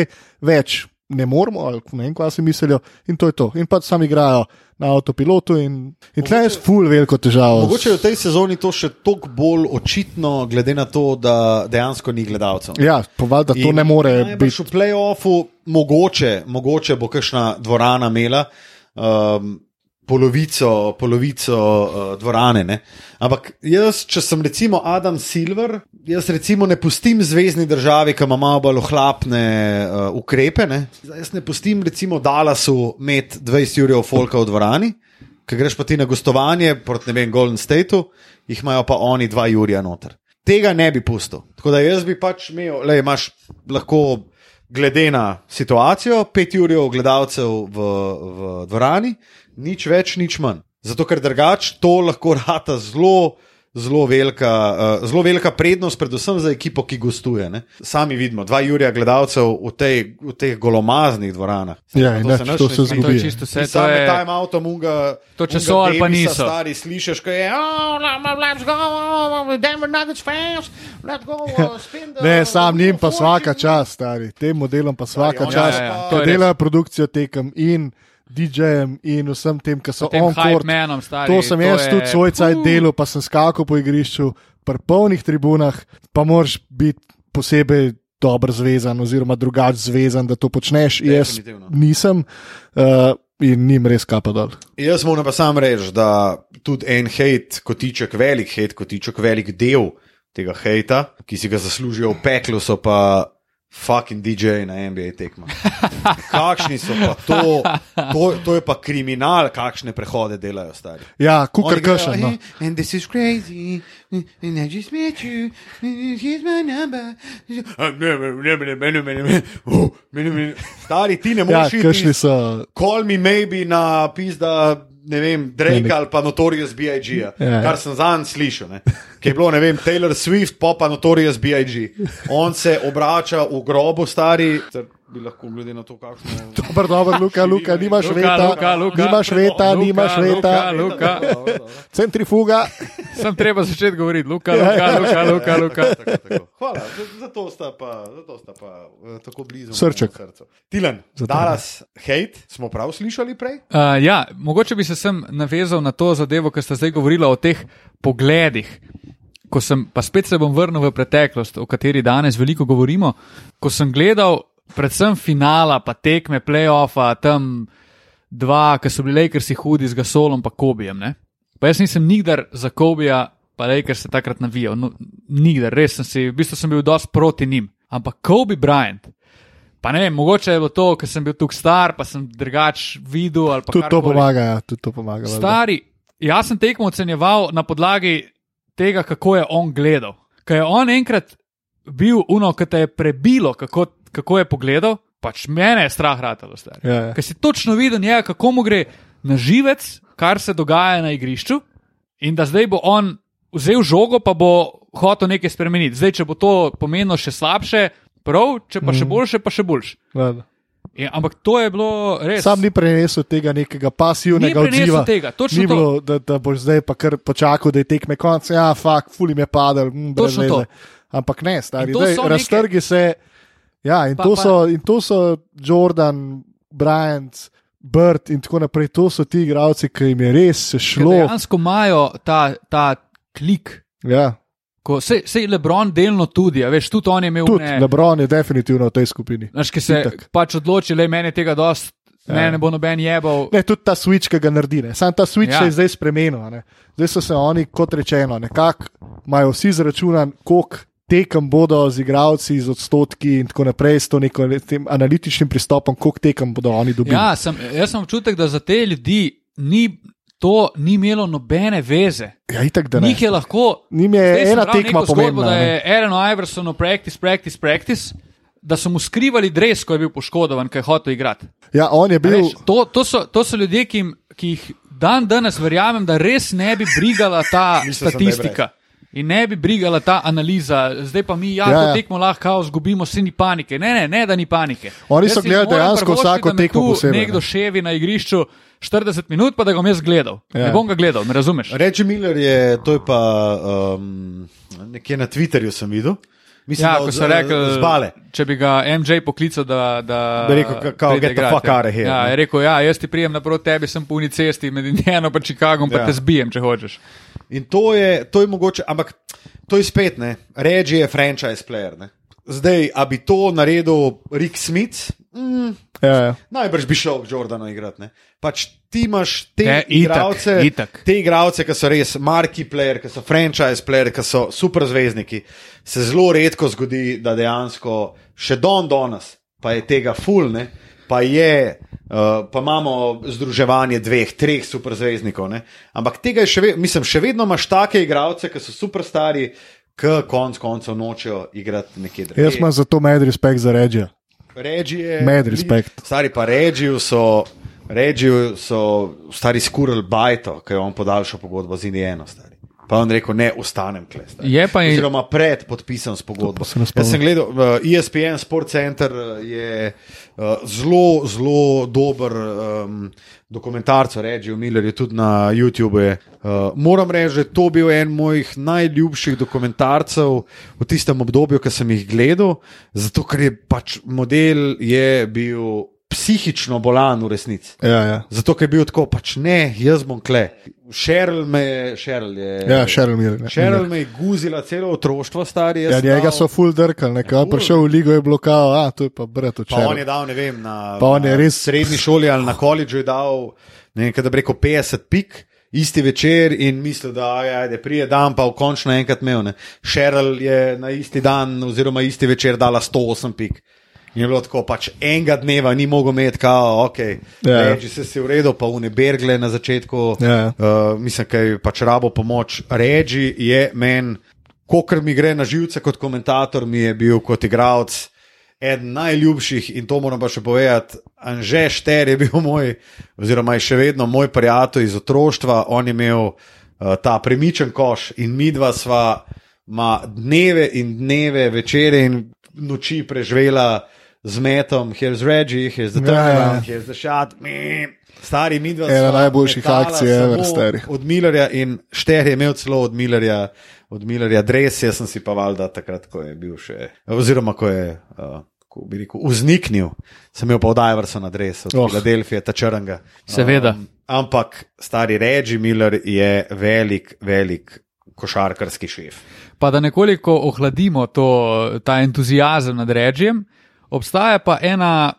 več ne moramo, ali ne vem, kaj si mislijo, in to je to. In pač sami igrajo na avtopilotu in, in tle je ful veliko težavo. Mogoče je v tej sezoni to še toliko bolj očitno, glede na to, da dejansko ni gledalcev. Ja, povald, da to In ne more biti. V playoffu mogoče, mogoče bo kakšna dvorana imela. Um, Polovico, polovico uh, dvorane. Ne? Ampak jaz, če sem recimo Adam Silver, jaz recimo ne pustim zvezdni državi, ki ima malo bolj ohlapne uh, ukrepe. Ne? Jaz ne pustim recimo Dallasu imeti 20 jurjev folka v dvorani, ker greš pa ti na gostovanje proti ne vem, Golden Stateu, jih imajo pa oni 2 jurja noter. Tega ne bi pustil. Tako da jaz bi pač imel, le imaš lahko glede na situacijo, pet jurjev gledalcev v, v dvorani, nič več, nič manj. Zato ker drugače to lahko rata zelo, zelo velika, uh, zelo velika prednost, predvsem za ekipo, ki gostuje. Ne. Sami vidimo, dva Jurija gledalcev v, tej, v teh golomaznih dvoranah. Ja, To nič, nič to ne se zgodi. To je čisto vse. To Sam je time autom unga. To če so ali pa niso. Stari slišiš, ko je. Oh, Let's go, oh, Denver Nuggets fans, let's go, uh, spin the. Ne, sam njim pa fortune. vsaka čas, stari. Tem modelom pa vsaka oni čas, ja, ja, ki to delajo produkcijo tekem in DJ-jem in vsem tem, ki so tem on court. hype-manom, stari. To sem jaz je- tudi svoj cajt delal, pa sem skakal po igrišču, pri polnih tribunah, pa moraš biti posebej dobro zvezan, oziroma drugače zvezan, da to počneš. Jaz nisem uh, in njim res kapa dol. Jaz moram pa sam reči, da tudi en hate, kotiček, velik hate, kotiček, velik del tega hejta, ki si ga zaslužijo v peklu, so pa fucking DJ na NBA tekmah. Kakšni so pa to, to, to je pa kriminal, kakšne prehode delajo stari. Ja, kukar kršen. No. "Eh, And this is crazy, and I just met you, and here's my number. Oh, Stari, ti ne Ja, moreš iti kršni so. Call me maybe na pizda, ne vem, Drake ali pa Notorious B.I.G. Ja, ja. Kar sem zanj slišal. Ne. Ki je bilo, ne vem, Taylor Swift, pa pa Notorious B.I.G. On se obrača v grobu, stari. Bi lahko glede na to, kakšno. Dobar, dober, Luka, Luka, nimaš Luka, veta, Luka, Luka. nimaš veta, Luka, nimaš Luka, veta, Luka. centrifuga. Sem treba začeti govoriti, Luka, Luka, Luka, Luka. Luka. Tako, tako. Hvala, za- zato sta pa, zato sta pa eh, tako blizu. Srček. Tilan, Dallas, hate, smo prav slišali prej? Uh, ja, mogoče bi se sem navezal na to zadevo, ker ste zdaj govorili o teh pogledih. Ko sem, pa spet se bom vrnil v preteklost, o kateri danes veliko govorimo. Ko sem gledal predvsem finala, pa tekme, playoffa, tam dva, ki so bili Lakersi hudi z Gasolom in Kobijem. Ne? Pa jaz nisem nikdar za Kobija, pa Lakers se takrat navijal. No, nikdar, res sem si, v bistvu sem bil dosti proti njim. Ampak Kobe Bryant. Pa ne mogoče je bilo to, ker sem bil tukaj star, pa sem drugač videl. ali pa Tudi to pomaga, ja, tudi to pomaga. Stari, jaz sem tekmo ocenjeval na podlagi tega, kako je on gledal. Ker je on enkrat bil uno, ki te je prebilo, kako, kako je pogledal, pač mene je strah ratalo. Ja, ja. Ker si točno videl njega, kako mu gre na živec, kar se dogaja na igrišču, in da zdaj bo on vzel žogo, pa bo hotel nekaj spremeniti. Zdaj, če bo to pomenilo še slabše, prav, če pa še Mhm. boljše, pa še boljše. valjda. In, ampak to je bilo res. Sam ni prenesel tega nekega pasivnega Ni odziva. tega, Ni to. bilo, da, da boš zdaj pa kar počakal, da je tekme konc. Ja, fuk, fulim je padel, mm, Točno to. Ampak ne, stari, In to daj, so neke- raztrgi se. Ja, in, Pa- to pa- so, in to so Jordan, Bryant, Bird in tako naprej. To so ti igralci, ki jim je res se šlo. Dejansko imajo ta, ta klik. Ja, Ko, sej, sej Lebron delno tudi, a veš, tudi on je imel tudi ne, Lebron je definitivno v tej skupini. Znaš, ki se Itak. pač odloči, da meni je tega dost, Ja. ja. ne bo noben jebal. Ne, tudi ta switch, ki ga naredi. ne. Sam ta switch Ja. ja. se je zdaj spremenil. Ne. Zdaj so se oni, kot rečeno, nekako imajo vsi zračunan, koliko tekem bodo z igravci, z odstotki in tako naprej, s to neko, tem analitičnim pristopom, koliko tekem bodo oni dobili. Ja, sem, jaz sem občutek, da za te ljudi ni, to ni imelo nobene veze. ja itak, da ne. Njih je lahko. Njim je ena tekma pomembna. Da je Aaron Iversonu practice, practice, practice, da so mu skrivali dres, ko je bil poškodovan, ker je hotel igrati. Ja, on je A bil. Veš, to, to, so, to so ljudje, ki, jim- ki jih dan danes verjamem, da res ne bi brigala ta je statistika. In ne bi brigala ta analiza, zdaj pa mi, ja, Ja, ja, to tekmo lahko izgubimo, vsi ni panike. Ne, ne, ne, da ni panike. Oni Jaz so gledali ne dejansko vsako tekmo tu posebej, Nekdo ne. ševi na igrišču 40 minut, pa da ga bom jaz gledal. Ja. Ja. Ne bom ga gledal, me razumeš? Reči Miller je, to je pa um, nekje na Twitterju sem videl. Mislim, Ja, da ko so rekli, zbale. če bi ga MJ poklical, da. Da, Da rekel, ka- kao, get the fuck out of here, Ja, je rekel, ja, jaz ti prijem naproti tebi, sem po uni cesti med Indijano in Chicagom, pa Ja. ja. te zbijem, če hočeš. In to je, to je mogoče, ampak to je spet, ne, Reči je franchise player. Ne. Zdaj, a bi to naredil Rick Smith, mm, Ja, ja. najbrž bi šel k Jordanu igrati. Ne. Pač ti imaš te Ja, igralce, itak. te igralce, ki so res marki player, ki so franchise player, ki so super zvezdniki. Se zelo redko zgodi, da dejansko še don danes, pa je tega full, ne, pa je. Uh, pa imamo združevanje dveh, treh superzvezdnikov. Ne? Ampak tega je še, ve mislim, še vedno imaš take igralce, ki so superstari, ki konc koncev nočejo igrati nekje drugje. Jaz imam zato med respekt za režijo. Regije. Mad respect. Stari pa Regiju so, Regiju so stari skurili bajto, ki je on podaljšal pogodbo z Indijano. Stari. Pa on rekel, ne, ostanem kle. stari." Je pa in- Oziroma pred podpisom s pogodbo. pa se ne Jaz sem gledal, uh, ESPN Sport Center uh, je uh, zelo, zelo dober um, dokumentarc, reči o Millerju, tudi na YouTubu. Je. Uh, moram reči, da je to bil en mojih najljubših dokumentarcev v tistem obdobju, ki sem jih gledal, zato ker je pač model je bil psihično bolan v resnici. Ja, ja. Zato, ker je bil tako, pač ne, jaz bom kle. Šerl me je, Šerl je. Ja, Cheryl Miller. ne. Šerl me je guzila celo otroštvo, stari. jaz Ja, sem njega so full drkali, nekaj Ful. prišel v ligo je blokal, a to je pa brat od Pa on je dal, ne vem, na, je na res- srednji šoli ali na koledžu je dal, ne vem, kaj da bi rekel, 50 pik. Isti večer in mislil, da je prije dan, pa v končno enkrat imel. Šerl je na isti dan, oziroma isti večer, dala 108 pik. In je bilo tako, pač enega dneva ni mogel imeti, kao, ok, Ja. reči se si v redu, pa une bergle na začetku. Ja. Uh, mislim, da je pač rabo pomoč. Reči je meni, kolikor mi gre na živce kot komentator, mi je bil kot igralec eden najljubših in to moram pa še povedati. Anže Šter je bil moj, oziroma je še vedno moj prijatelj iz otroštva. On je imel uh, ta premičen koš in mi dva sva ma dneve in dneve, večere in noči preživela z metom, here's Reggie, here's the Ja, turnaround, ja. here's the shot. meh. Stari midva Ena najboljših akcij ever, stari. Od Millerja in Šter je imel celo od Millerja, od Millerja dres, jaz sem si pa valjda takrat, ko je bil še, oziroma ko je. Uh, Ko bi rekel, vzniknil, sem imel pa od Iversona adres, od Oh. oh. Filadelfije, ta črnga. Seveda. Um, ampak stari Reggie Miller je velik, velik košarkarski šef. Pa da nekoliko ohladimo to, ta entuzijazem nad režijem, obstaja pa ena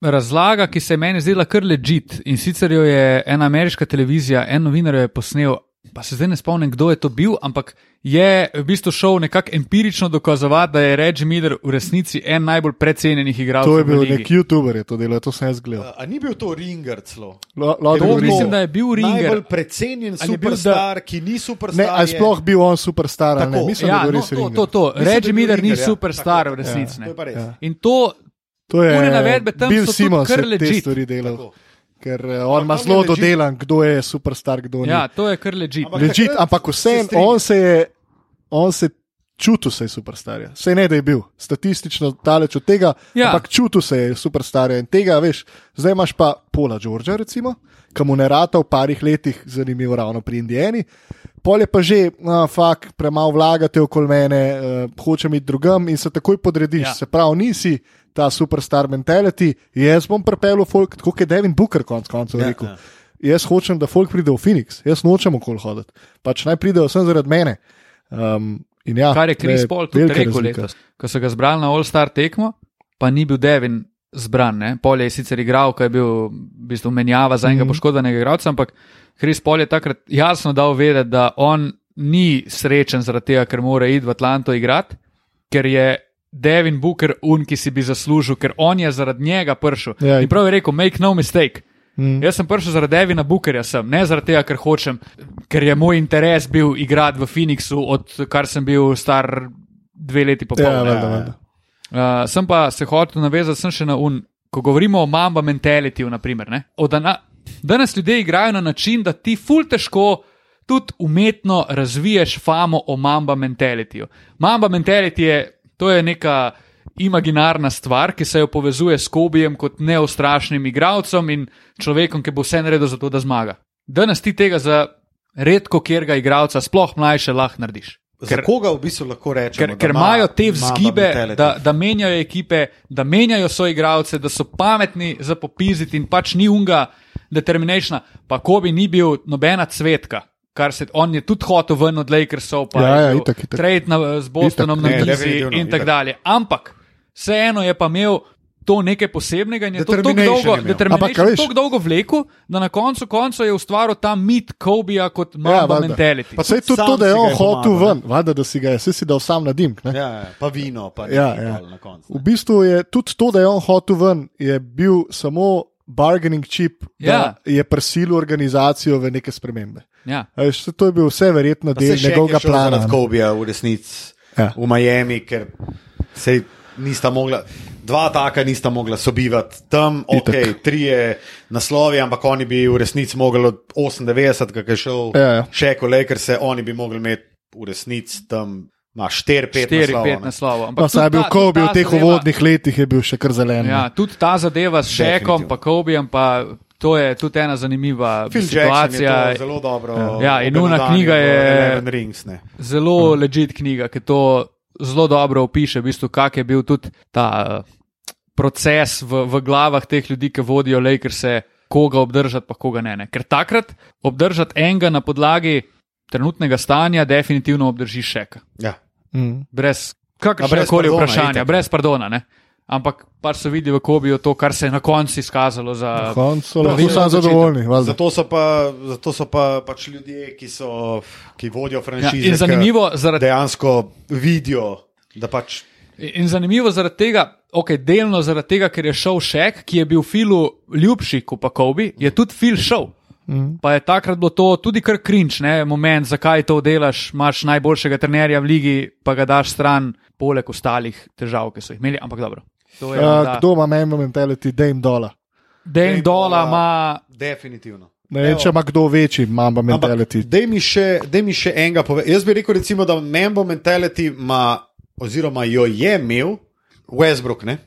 razlaga, ki se je meni zdela kar ležit. In sicer jo je ena ameriška televizija, en novinar jo je posnel. Pa se zdaj ne spomnim, kdo je to bil, ampak je v bistvu šel nekako empirično dokazovati, da je Reggie Miller v resnici en najbolj precenjenih igralcev. To je bil nek YouTuber, je to delal, to sem jaz gledal. A ni bil to Ringer celo? Lo- Lodri To mislim, da je bil Ringer. Najbolj precenjen je bil, superstar, ki ni superstar. Ne, ali sploh bil on superstar ali ne? Tako. Mislim, Ja, da je no, bil res to, Ringer. to, to. Mislim, da Reggie Miller ni Ringer, ja. superstar Tako, v resnici. To ne. je pa res. Ja. In to, To je navedbe tam te legit. stvari delal. Ker eh, on ima zelo dodelan, kdo je superstar, kdo ni. ja, to je kar ležit. Legit, takrat ampak strinjam. on se je, on se čutil se je superstarja. Sej ne, da je bil statistično daleč od tega, Ja. ja. ampak čutil se je superstarja in tega, veš, zdaj imaš pa Pola Đorđa, recimo, ki mu ne rata v parih letih zanimivo ravno pri Indijani. Pol je pa že, no, fakt, premalo vlagate okoli mene, uh, hočem iti drugam in se takoj podrediš. Ja. Ja. Se pravi, nisi ta superstar mentality, jaz bom pripeljal folk, tako kot je Devin Booker konc koncev Ja, rekel. ja. Ja. Jaz hočem, da folk pride v Phoenix, jaz nočem okoli hoditi. Pač naj pridejo sem zaradi mene. Um, in ja, Kar je Kris Paul tudi rekel razlika. letos, ko so ga zbrali na All-Star tekmo, pa ni bil Devin zbran. Ne? Pol je sicer igral, ko je bil v bistvu menjava za enega Mhm. poškodovanega igralca, ampak Kris Paul je takrat jasno dal vedeti, da on ni srečen zaradi tega, ker mora iti v Atlanto igrati, ker je Devin Booker un, ki si bi zaslužil, ker on je zaradi njega prišel. Ja, in prav je rekel, make no mistake. Mm. Jaz sem prišel zaradi Devina Bookerja, sem, ne zaradi tega, ker hočem, ker je moj interes bil igrati v Phoenixu, odkar sem bil star dve leti pa pol. Ja, ne. valjda, valjda. Uh, sem pa se hotel navezati sem še na un, ko govorimo o mamba mentalitiju, naprimer. Ne? O dana, danes ljudje igrajo na način, da ti ful težko tudi umetno razviješ famo o mamba mentalitiju. Mamba mentality je, to je neka imaginarna stvar, ki se jo povezuje s Kobijem kot neustrašnim igralcem in človekom, ki bo vse naredil za to, da zmaga. Danes ti tega za redko kjerga igralca, sploh mlajše, lahko narediš. Za koga v bistvu lahko rečemo? Ker, ker ima imajo te vzgibe, da, da menjajo ekipe, da menjajo svoje igralce, da so pametni za popiziti in pač ni unga determinationa. Pa ko bi ni bil nobena cvetka, kar se on je tudi hotel ven od Lakersov, pa Ja, ja, je itak, itak. trade na, z Bostonom Itak, na ne, mizi in tako dalje. Ampak vseeno je pa imel. To nekaj posebnega in je to tako dolgo, je Ampak, tako dolgo vlekel, da na koncu konca je ustvaril ta mit Kobija kot Ja, Mamba valjda. mentality. Pa sej tudi Sam to, da je on je hotel ven, valjda, da si ga je, si dal sam na dimk. ne. Ja, ja, pa vino, pa Ja, ja. na koncu. V bistvu je tudi to, da je on hotel ven, je bil samo bargaining chip, Ja. da je prisilil organizacijo v neke spremembe. Ja. Veš, saj to je bil vse verjetno Pa del je njegovega plana. Zaradi ne. Kobija v resnici Ja. v Miami, ker sej nista mogla, dva taka nista mogla sobivati tam, ok, Itak. trije naslovi, ampak oni bi v resnici mogli od 98, ki je šel Ja, ja. še kolej, se oni bi mogli imeti v resnici tam. Ma 4-5 4-5 naslovov. naslovov. Pa saj je bil Kobe v teh uvodnih letih, je bil še kar zelen. Ja, tudi ta zadeva s Šekom, pa Kobijem, pa to je tudi ena zanimiva Phil situacija. to zelo dobro. Ja, in una obelodanil knjiga je- Rings, ne. Zelo ležit knjiga, ki to zelo dobro opiše, v bistvu, kak je bil tudi ta uh, proces v, v glavah teh ljudi, ki vodijo Lakerse, koga obdržati, pa koga ne. ne. Ker takrat obdržati enega na podlagi trenutnega stanja, definitivno obdržiš Šeka. Ja. Mm. Brez kakršnega koli vprašanja, itak. brez pardona. Ne? Ampak pač so videli v Kobiju to, kar se je na koncu izkazalo za. Na koncu so lahko pravilno samo zadovoljni. valjda. Zato so pa, zato so pa pač ljudje, ki, so, ki vodijo Ja, franšize. in zanimivo zaradi Dejansko vidijo, da pač. In zanimivo zaradi tega, ok, delno zaradi tega, ker je šel Šek, ki je bil Filu ljubši kot pa Kobe, je tudi Fil šel. Mm. Pa je takrat bilo to tudi kar krinč, ne, moment, zakaj to delaš, imaš najboljšega trenerja v ligi, pa ga daš stran, poleg ostalih težav, ki so jih imeli. Ampak dobro. to je Uh, morda- kdo ima member mentality, Dame Dola. Dame Dola ima. Definitivno. Ne vem, če ima kdo večji mamba mentality. Daj mi, še, daj mi še enega povedati. Jaz bi rekel, recimo, da Membo mentality ima, oziroma jo je imel Westbrook. Ne?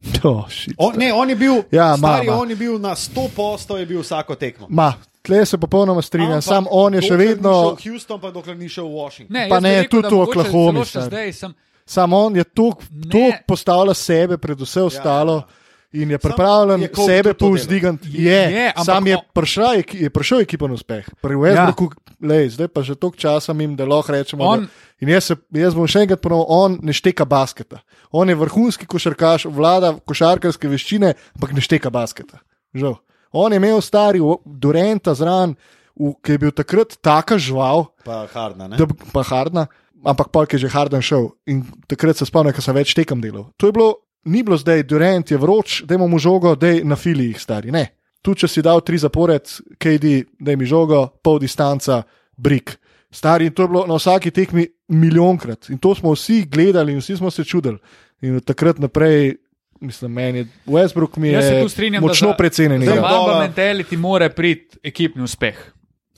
Oh, shit. On, ne, on je bil, Ja, ma, stari, ma. on je bil na 100 postov, je bil vsako tekmo. Ma, tle se popolnoma strinjam, sam on je še ni vedno, šel v Houston, pa dokler ni šel v Washington. Ne, Pa ne, rekel, tudi v Oklahomi, sem. sam on je tok, Ne. tok postavlja sebe pred vse ostalo. In je pripravljen je sebe tudi to povzdigati. delal. Je, Je, ampak sam je o- prišel, je prišel ekipa na uspeh. Pri Westbrooku, ja. Lej, zdaj pa že toliko časa jim, da lahko rečemo. On- da, in jaz, se, jaz bom še enkrat ponovil, on ne šteka basketa. On je vrhunski košarkaš, vlada košarkarske veščine, ampak ne šteka basketa. Žal. On je imel stari Durenta zraven, v- ki je bil takrat taka žval, Pa Hardna. ne? da, pa Hardna, ampak pa je že Harden šel. In takrat se spomnim, ker sem več tekem delal. To je bilo, ni bilo zdaj, Durant je vroč, da imamo žogo, da je na fili jih stari. Ne. Tu, če si dal tri zapored, KD, da mi žogo, pol distanca, brik. Stari, in to je bilo na vsaki tekmi milijonkrat. In to smo vsi gledali in vsi smo se čudili. In od takrat naprej, mislim, meni je Westbrook mi je strinjam, močno precenjen. Za. Mamba- mentality mora priti ekipni uspeh.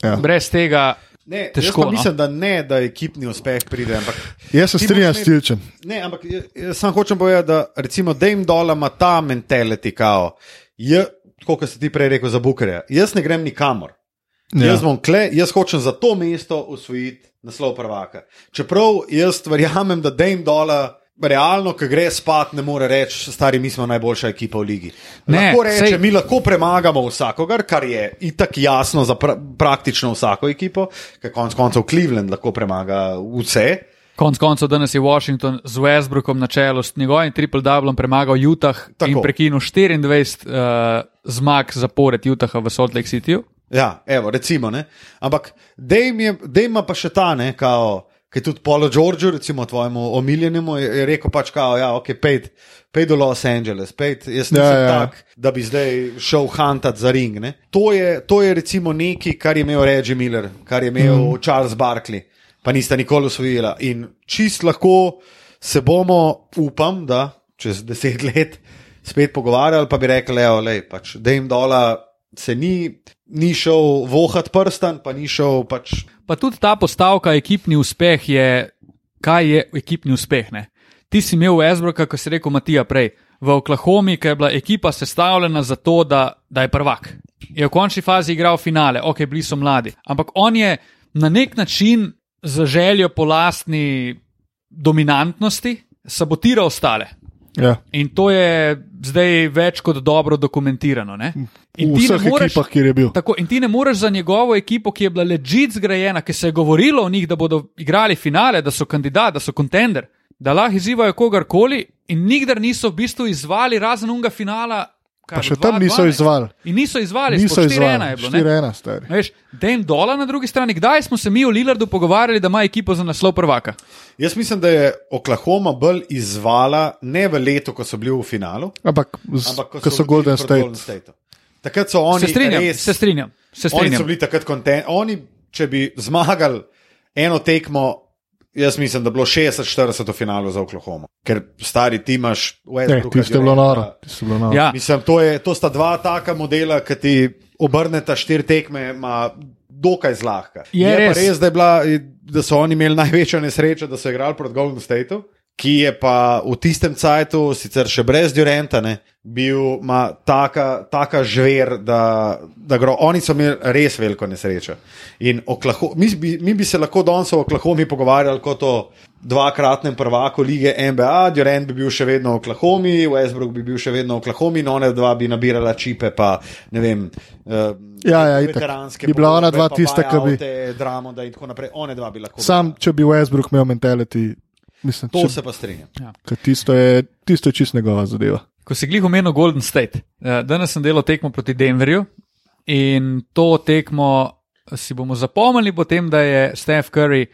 Ja. Brez tega. Ne, Težko, no. mislim, da ne, da ekipni uspeh pride. Ampak, Jaz se strinjam s Tilčem. ne, ampak jaz, jaz samo hočem povedati, da recimo Dame Dola ima ta mentality, kao, je, tako kot si ti prej rekel za Bukarja. Jaz ne grem nikamor. Ja. Jaz bom kle, jaz hočem za to mesto usvojiti naslov prvaka. Čeprav jaz verjamem, da Dame Dola. Realno, ko gre spat, ne more reči, stari mi smo najboljša ekipa v ligi. Ne, lahko reče, sej- mi lahko premagamo vsakogar, kar je itak jasno za pra, praktično vsako ekipo, ker konec koncev Cleveland lahko premaga vse. Konec koncev, danes je Washington z Westbrookom na čelu s njegovim triple-doublom premagal Utah Tako. in prekinil 24 uh, zmag zapored Utaha v Salt Lake Cityju. Ja, evo, recimo. Ne? Ampak Dej ima pa še ta, ne, kao, ki je tudi Polo Georgiu, recimo tvojemu omiljenemu, je, je rekel pač, kao, ja, ok, pej, pej do Los Angeles, pej, jaz nisem Ja, ja, ja. ja. tak, da bi zdaj šel hantat za ring. Ne? To je, to je recimo nekaj, kar je imel Reggie Miller, kar je imel mm. Charles Barkley, pa nista nikoli usvojila. In čist lahko se bomo, upam, da čez deset let spet pogovarjali, pa bi rekli, da pač, jim dola se ni, ni šel vohat prstan, pa ni šel pač. Pa tudi ta postavka, ekipni uspeh je, kaj je ekipni uspeh. Ne? Ti si imel Westbrooka, kot si rekel Matija prej, v Oklahomi, ki je bila ekipa sestavljena za to, da, da je prvak. Je v končni fazi igral finale, ok, bili so mladi. Ampak on je na nek način za željo po lastni dominantnosti sabotiral ostale. Ja. In to je zdaj več kot dobro dokumentirano. Ne? In V vseh moreš- ekipah, kjer je bil. Tako, in ti ne moreš za njegovo ekipo, ki je bila ležit zgrajena, ki se je govorilo o njih, da bodo igrali finale, da so kandidat, da so kontender, da lahko izzivajo kogarkoli, in nikdar niso v bistvu izvali razen unga finala. Kaj Pa še bilo, tam niso 2-12. izvali. In niso izvali, Niso izvali. izvali. Je bilo, ne? 4-1, stari. A Veš, Dame Dola na drugi strani, kdaj smo se mi v Lillardu pogovarjali, da ima ekipo za naslov prvaka? Jaz mislim, da je Oklahoma bolj izvala ne v letu, ko so bili v finalu, Ampak, z, ampak ko ko so bili Golden State. Golden Stateu. Takrat so oni Se strinjam, res, se strinjam. Se Oni so strinjam. bili takrat kontent. Oni, če bi zmagali eno tekmo, jaz mislim, da je bilo 60-40 v finalu za Oklahoma. Ker stari ti imaš Ne, Westbrooka, tiste je bilo noro. je bilo noro. Ja, Mislim, to, je, to sta dva taka modela, ki ti obrneta štiri tekme, ima dokaj zlahka. Je pa res. res, da, je bila, da so oni imeli največjo nesrečo, da so igrali proti Golden Stateu. Ki je pa v tistem cajtu, sicer še brez Durenta, ne, bil taka, taka žver, da, da gro, oni so imeli res veliko nesrečo. In Oklaho, mi, bi, mi bi se lahko danes o Oklahomi pogovarjali kot o dvakratnem prvaku lige NBA, Durant bi bil še vedno v Oklahomi, Westbrook bi bil še vedno v Oklahomi, in one dva bi nabirala čipe, pa ne vem. Uh, Ja, ja, veteranske Bi bila ona dva tista, ki bi- buyoute, Dramonda in tako naprej. One dva bi lahko. Sam, če bi Westbrook imel mentality, mislim, To če, se pa strinjam. ker tisto je, tisto je čist njegova zadeva. ko si glih omenil Golden State. eh, Danes sem delal tekmo proti Denverju in to tekmo si bomo zapomnili potem, da je Steph Curry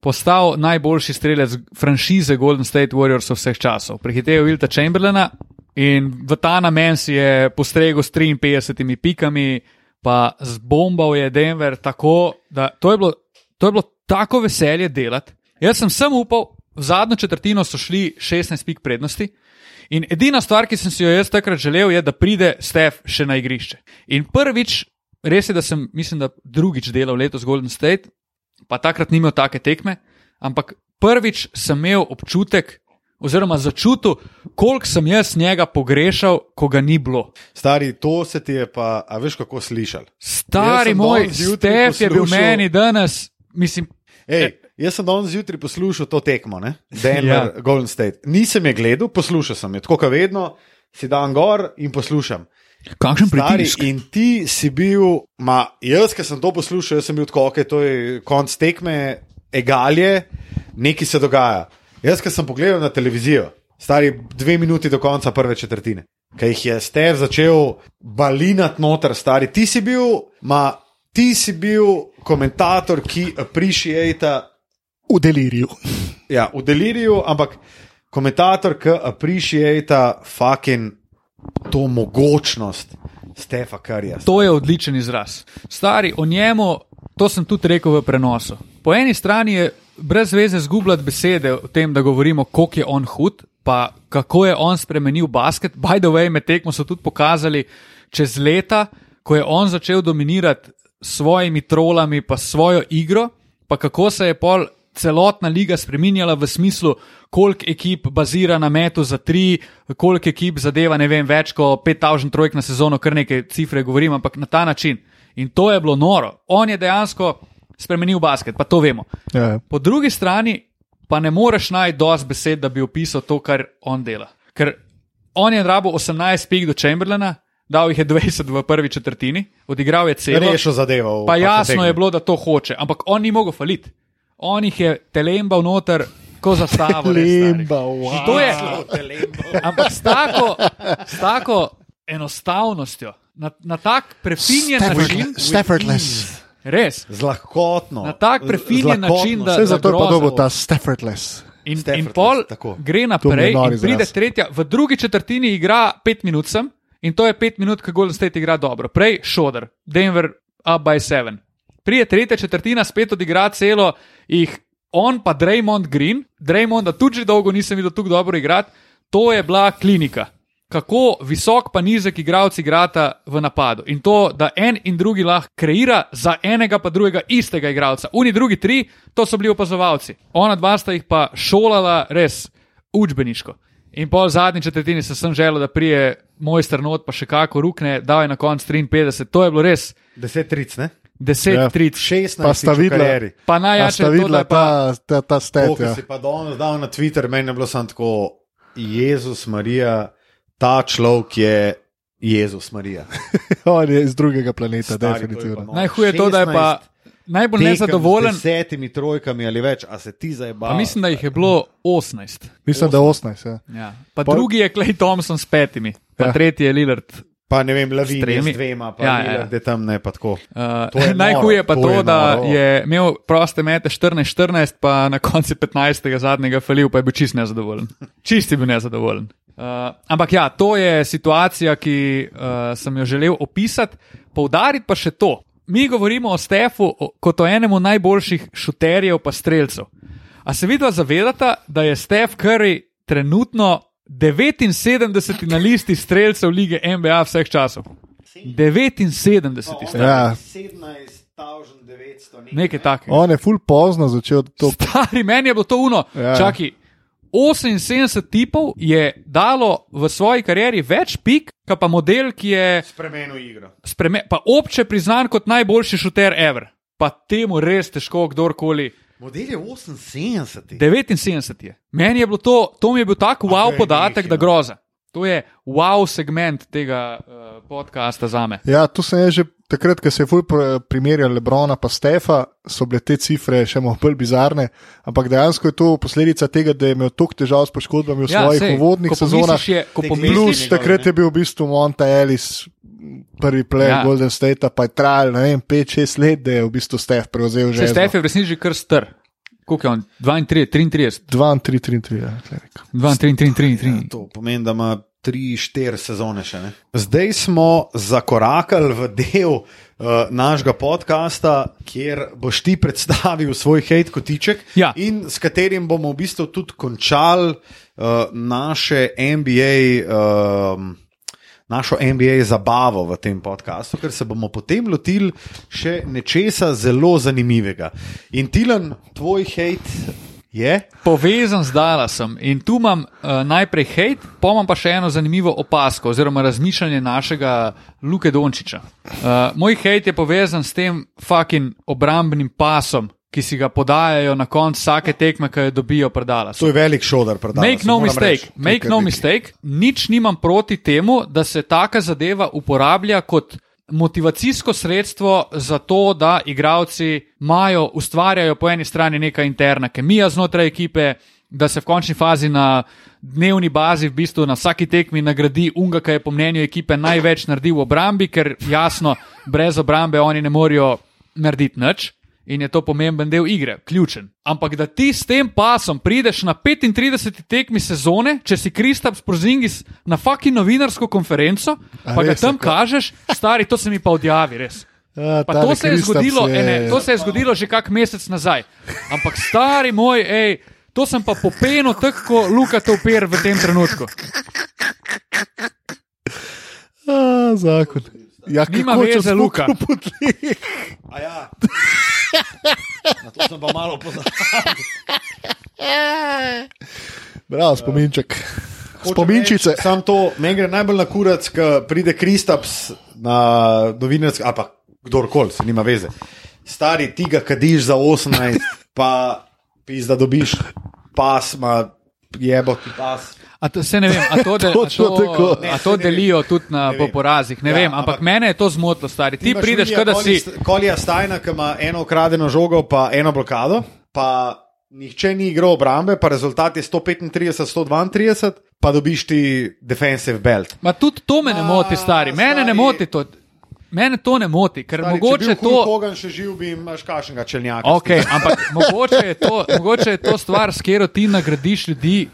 postal najboljši strelec franšize Golden State Warriors vseh časov. Prehitev Wilta Chamberlaina in v ta namen si je postregel s 53 pikami, pa zbombal je Denver tako, da to je bilo, to je bilo tako veselje delati. Jaz sem sem upal, v zadnjo četrtino so šli 16 pik prednosti. In edina stvar, ki sem si jo jaz takrat želel, je, da pride Stef še na igrišče. In prvič, res je, da sem, mislim, da drugič delal letos Golden State, pa takrat ni imel take tekme, ampak prvič sem imel občutek, oziroma začutil, koliko sem jaz njega pogrešal, ko ga ni bilo. Stari, to se ti je pa, a veš kako slišal. Stari moj, zjutraj Stef je bil meni danes, mislim, Ej, jaz sem danes zjutraj poslušal to tekmo, ne? Denver, ja. Golden State. Nisem je gledal, poslušal sem jo, tako kot vedno, si dan gor in poslušam. kakšen Stari, pritisk. in ti si bil, ma, jaz, ki sem to poslušal, sem bil tako, okay, to je konc tekme, egalje, nekaj se dogaja. Jaz, ki sem pogledal na televizijo, stari dve minuti do konca prve četrtine, ki jih je Stev začel balinati noter, stari. Ti si bil, ma, ti si bil komentator, ki appreciata V deliriju. ja, v deliriju, ampak komentator, ki appreciata fucking to mogočnost Stefa Karja. To je odličen izraz. Stari, o njemu, to sem tudi rekel v prenosu. Po eni strani je brez veze zgubljati besede o tem, da govorimo, koliko je on hud, pa kako je on spremenil basket. By the way, med tekmo so tudi pokazali čez leta, ko je on začel dominirati s svojimi trolami, pa s svojo igro, pa kako se je pol celotna liga spremenjala v smislu, koliko ekip bazira na metu za tri, koliko ekip zadeva, ne vem, več kot 5000 trojk na sezono, kar neke cifre govorim, ampak na ta način. In to je bilo noro. On je dejansko spremenil basket, pa to vemo. Ja, Po drugi strani pa ne moreš najti dosti besed, da bi opisal to, kar on dela. Ker on je rabo 18 pik do Chamberlaina, dal jih je 20 v prvi četrtini, odigral je celo. Rešil zadevo. Pa jasno je bilo, da to hoče, ampak on ni mogel faliti. On jih je telembal noter, ko zastavo. Lemba, wow. In To je, ampak s tako, s tako enostavnostjo, na, na tak prefinjen način, Staffordless. res. Z lahkotno. Na tak prefinjen način, da- Vse zato je podobno ta Staffordless. In, in Stafford, pol tako. gre naprej, in pride tretja. V drugi četrtini igra pet minut sem in to je pet minut, ki Golden State igra dobro. Prej šoder, Denver up by seven. Prije tretja četrtina spet odigra celo, jih on pa Draymond Green, Draymonda tudi že dolgo nisem videl tako dobro igrati, to je bila klinika. Kako visok pa nizek igralec igrata v napadu. In to, da en in drugi lahko kreira za enega pa drugega istega igralca. Oni drugi tri, to so bili opazovalci. Ona dva sta jih pa šolala res učbeniško. In pol zadnji četrtini se sem želel, da prije mojster not pa še kako rukne, da je na koncu 53. To je bilo res 10 tric, ne? 10 Ja. ja. tric. 16 Pa sta videla-. Pa najjače je videla pa. ta, ta, ta stet? ki Ja. si pa danes dal na Twitter, meni je bilo samo tako, Jezus Marija, ta človek je Jezus Marija. On je iz drugega planeta, Stari, definitivno. pa no. Najhuje je to, da je pa najbolj nezadovoljen. Z desetimi trojkami ali več, a se ti zdaj Pa baviš? mislim, da jih je bilo 18. Mislim, da 18. Ja. Ja. Pa Pol- drugi je Clay Thompson s petimi, pa ja. tretji je Lillard. Pa ne vem, Lavin je tremi. z dvema, pa Ja, ja, je tam ne pa tako. Uh, najhuje pa to to, je da noro. je imel proste mete 14-14, pa na koncu 15. zadnjega falil, pa je bil čist nezadovoljen. Čist je bil nezadovoljen. Uh, ampak ja, to je situacija, ki uh, sem jo želel opisati. Poudariti pa še to. Mi govorimo o Stefu kot o enemu najboljših šuterjev, pa streljcev. A se vidva zavedata, da je Steph Curry trenutno 79 na listi streljcev lige NBA vseh časov? 79 stari. Ja. 17.900 Nekaj takega. On je full pozno začel to. Stari, meni je bilo to uno. Ja. Čakaj, 78 tipov je dalo v svoji karieri več pik, kot pa model, ki je Spremenil igro. spreme, pa obče priznan kot najboljši šuter ever. Pa temu res težko kdorkoli. Model je 78. 79 je. Meni je bilo to, to mi je bil tak wow podatek, nekaj, da no. groza. To je wow segment tega uh, podcasta za me. Ja, tu sem že takrat, ko se je ful pr- primerjal Lebrona pa Stefa, so bile te cifre še malo bolj bizarne, ampak dejansko je to posledica tega, da je imel toliko težav s poškodbami v svojih sej, uvodnih sezonah. je- Plus njegove, takrat ne? je bil v bistvu Monta Ellis, prvi play Ja. ja. Golden State, pa je trajal 5-6 let, da je v bistvu Stef prevzel že. se Stef je v resnici že kar str. Koliko je on? 32, 33, 2-3-3-3. Ja, tule rekel. 32, 33. To pomeni, da ima 3-4 sezone še. Ne? Zdaj smo zakorakali v del uh, našega podcasta, kjer boš ti predstavil svoj hate kotiček Ja. in s katerim bomo v bistvu tudi končali uh, naše NBA. Um, Našo NBA zabavo v tem podkastu, ker se bomo potem lotili še nečesa zelo zanimivega. In Tilan, tvoj hate je? Povezan z Dallasom in tu imam uh, najprej hate, pa imam pa še eno zanimivo opasko oziroma razmišljanje našega Luke Dončiča. Uh, moj hate je povezan s tem fucking obrambnim pasom, ki si ga podajajo na koncu vsake tekme, ki jo dobijo predala. To je velik šodar, predvsem. Make no mistake, make no mistake, nič nimam proti temu, da se taka zadeva uporablja kot motivacijsko sredstvo za to, da igravci imajo, ustvarjajo po eni strani neka interna kemija znotraj ekipe, da se v končni fazi na dnevni bazi, v bistvu na vsaki tekmi nagradi unga, ki je po mnenju ekipe največ naredil v obrambi, ker jasno, brez obrambe oni ne morejo narediti nič. In je to pomemben del igre, ključen. Ampak da ti s tem pasom prideš na 35. tekmi sezone, če si Kristaps Porzingis na fucking novinarsko konferenco, A pa ga res, tam tako? kažeš, stari, to se mi pa odjavi, res. Ja, Pa to se, je zgodilo, je- ene, to se je zgodilo že kak mesec nazaj. Ampak stari moj, ej, to sem pa popenil tako, kot Luka Toper v tem trenutku. A, zakon. Ja, Nima veze, Luka. Ja. Na to sem pa malo pozabil. Bravo, spominček. Spominčice. Sam to, meni gre najbolj na kurac, ko pride Kristaps na novinarski, ali pa kdorkoli, se nima veze. Stari, ti ga kadiš za 18, pa pizda dobiš pas, ma jebo ti pas. A to, se ne vem, a to, de, a Točno tako. to, a to delijo tudi na, po porazih. Ne Ja, vem, ampak, ampak- mene je to zmotilo, stari. Ti imaš prideš, kot da si. Collija Stajna, ki ima eno ukradeno žogo, pa eno blokado, pa nihče ni igral obrambe, pa rezultat je 135-132, pa dobiš ti defensive belt. Ma tudi to me ne moti, stari. Mene stari. ne moti to. Mene to ne moti, ker Stari, mogoče če bi to. Hogan še živ, bi imaš kašnega čelnjaka. Okay, ampak mogoče je, to, mogoče je to stvar, s katero ti nagradiš ljudi,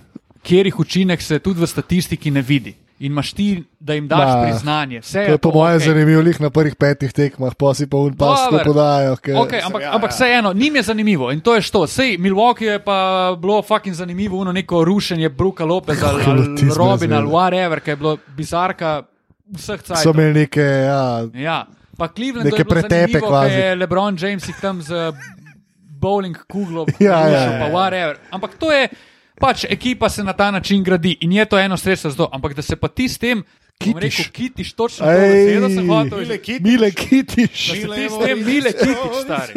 kjerih učinek se tudi v statistiki ne vidi. In imaš ti, da jim daš Da. priznanje. Vse To je po mojem okej. zanimivo, lih na prvih petih tekmah, pa si pa un pas to Dober. podajo. ker- Okay, ampak, ja, ja, ampak ja. vseeno, njim je zanimivo in to je što. Sej Milwaukee je pa bilo fucking zanimivo, ono neko rušenje Bruka Lopeza ali, Robina ali zvezde. whatever, ki je bilo bizarka vseh So cajtov. imeli neke, ja, Ja, pa Cleveland Neke pretepe kvazi. je LeBron James jih tam z bowling kuglo, Ja, ja, rušil, ja, pa ja. whatever. Ampak to je, pač ekipa se na ta način gradi in je to eno sredstvo za to. Ampak da se pa ti s tem, Kitiš. rekel, kitiš, točno to besedo sem hotel. Mile Kitiš. Mile Kitiš. Se ti s tem mile kitiš, stari.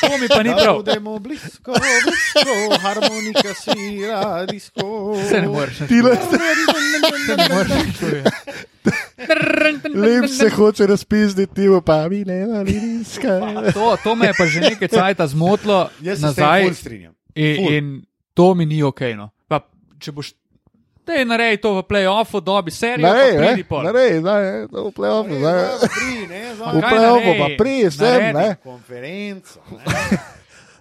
To mi pa ni prav. Budemo blisko, blisko, harmonika svira, disko. Se ne moreš. Ti le- Se ne moreš. Lep se hoče razpizditi, pa mi ne valinska. To, to me je pa že nekaj cajta zmotilo Jaz se s tem nazaj strinjam. In, Ful. in to mi ni ok. No. Pa, če boš te naredi to v playoffu, dobi serijo, Ne, pa ne, pridi pol. ne, zdaj, v playoffu. Pri, ne, V playoffu pa prije sem, Naredi. ne. konferenco. ne.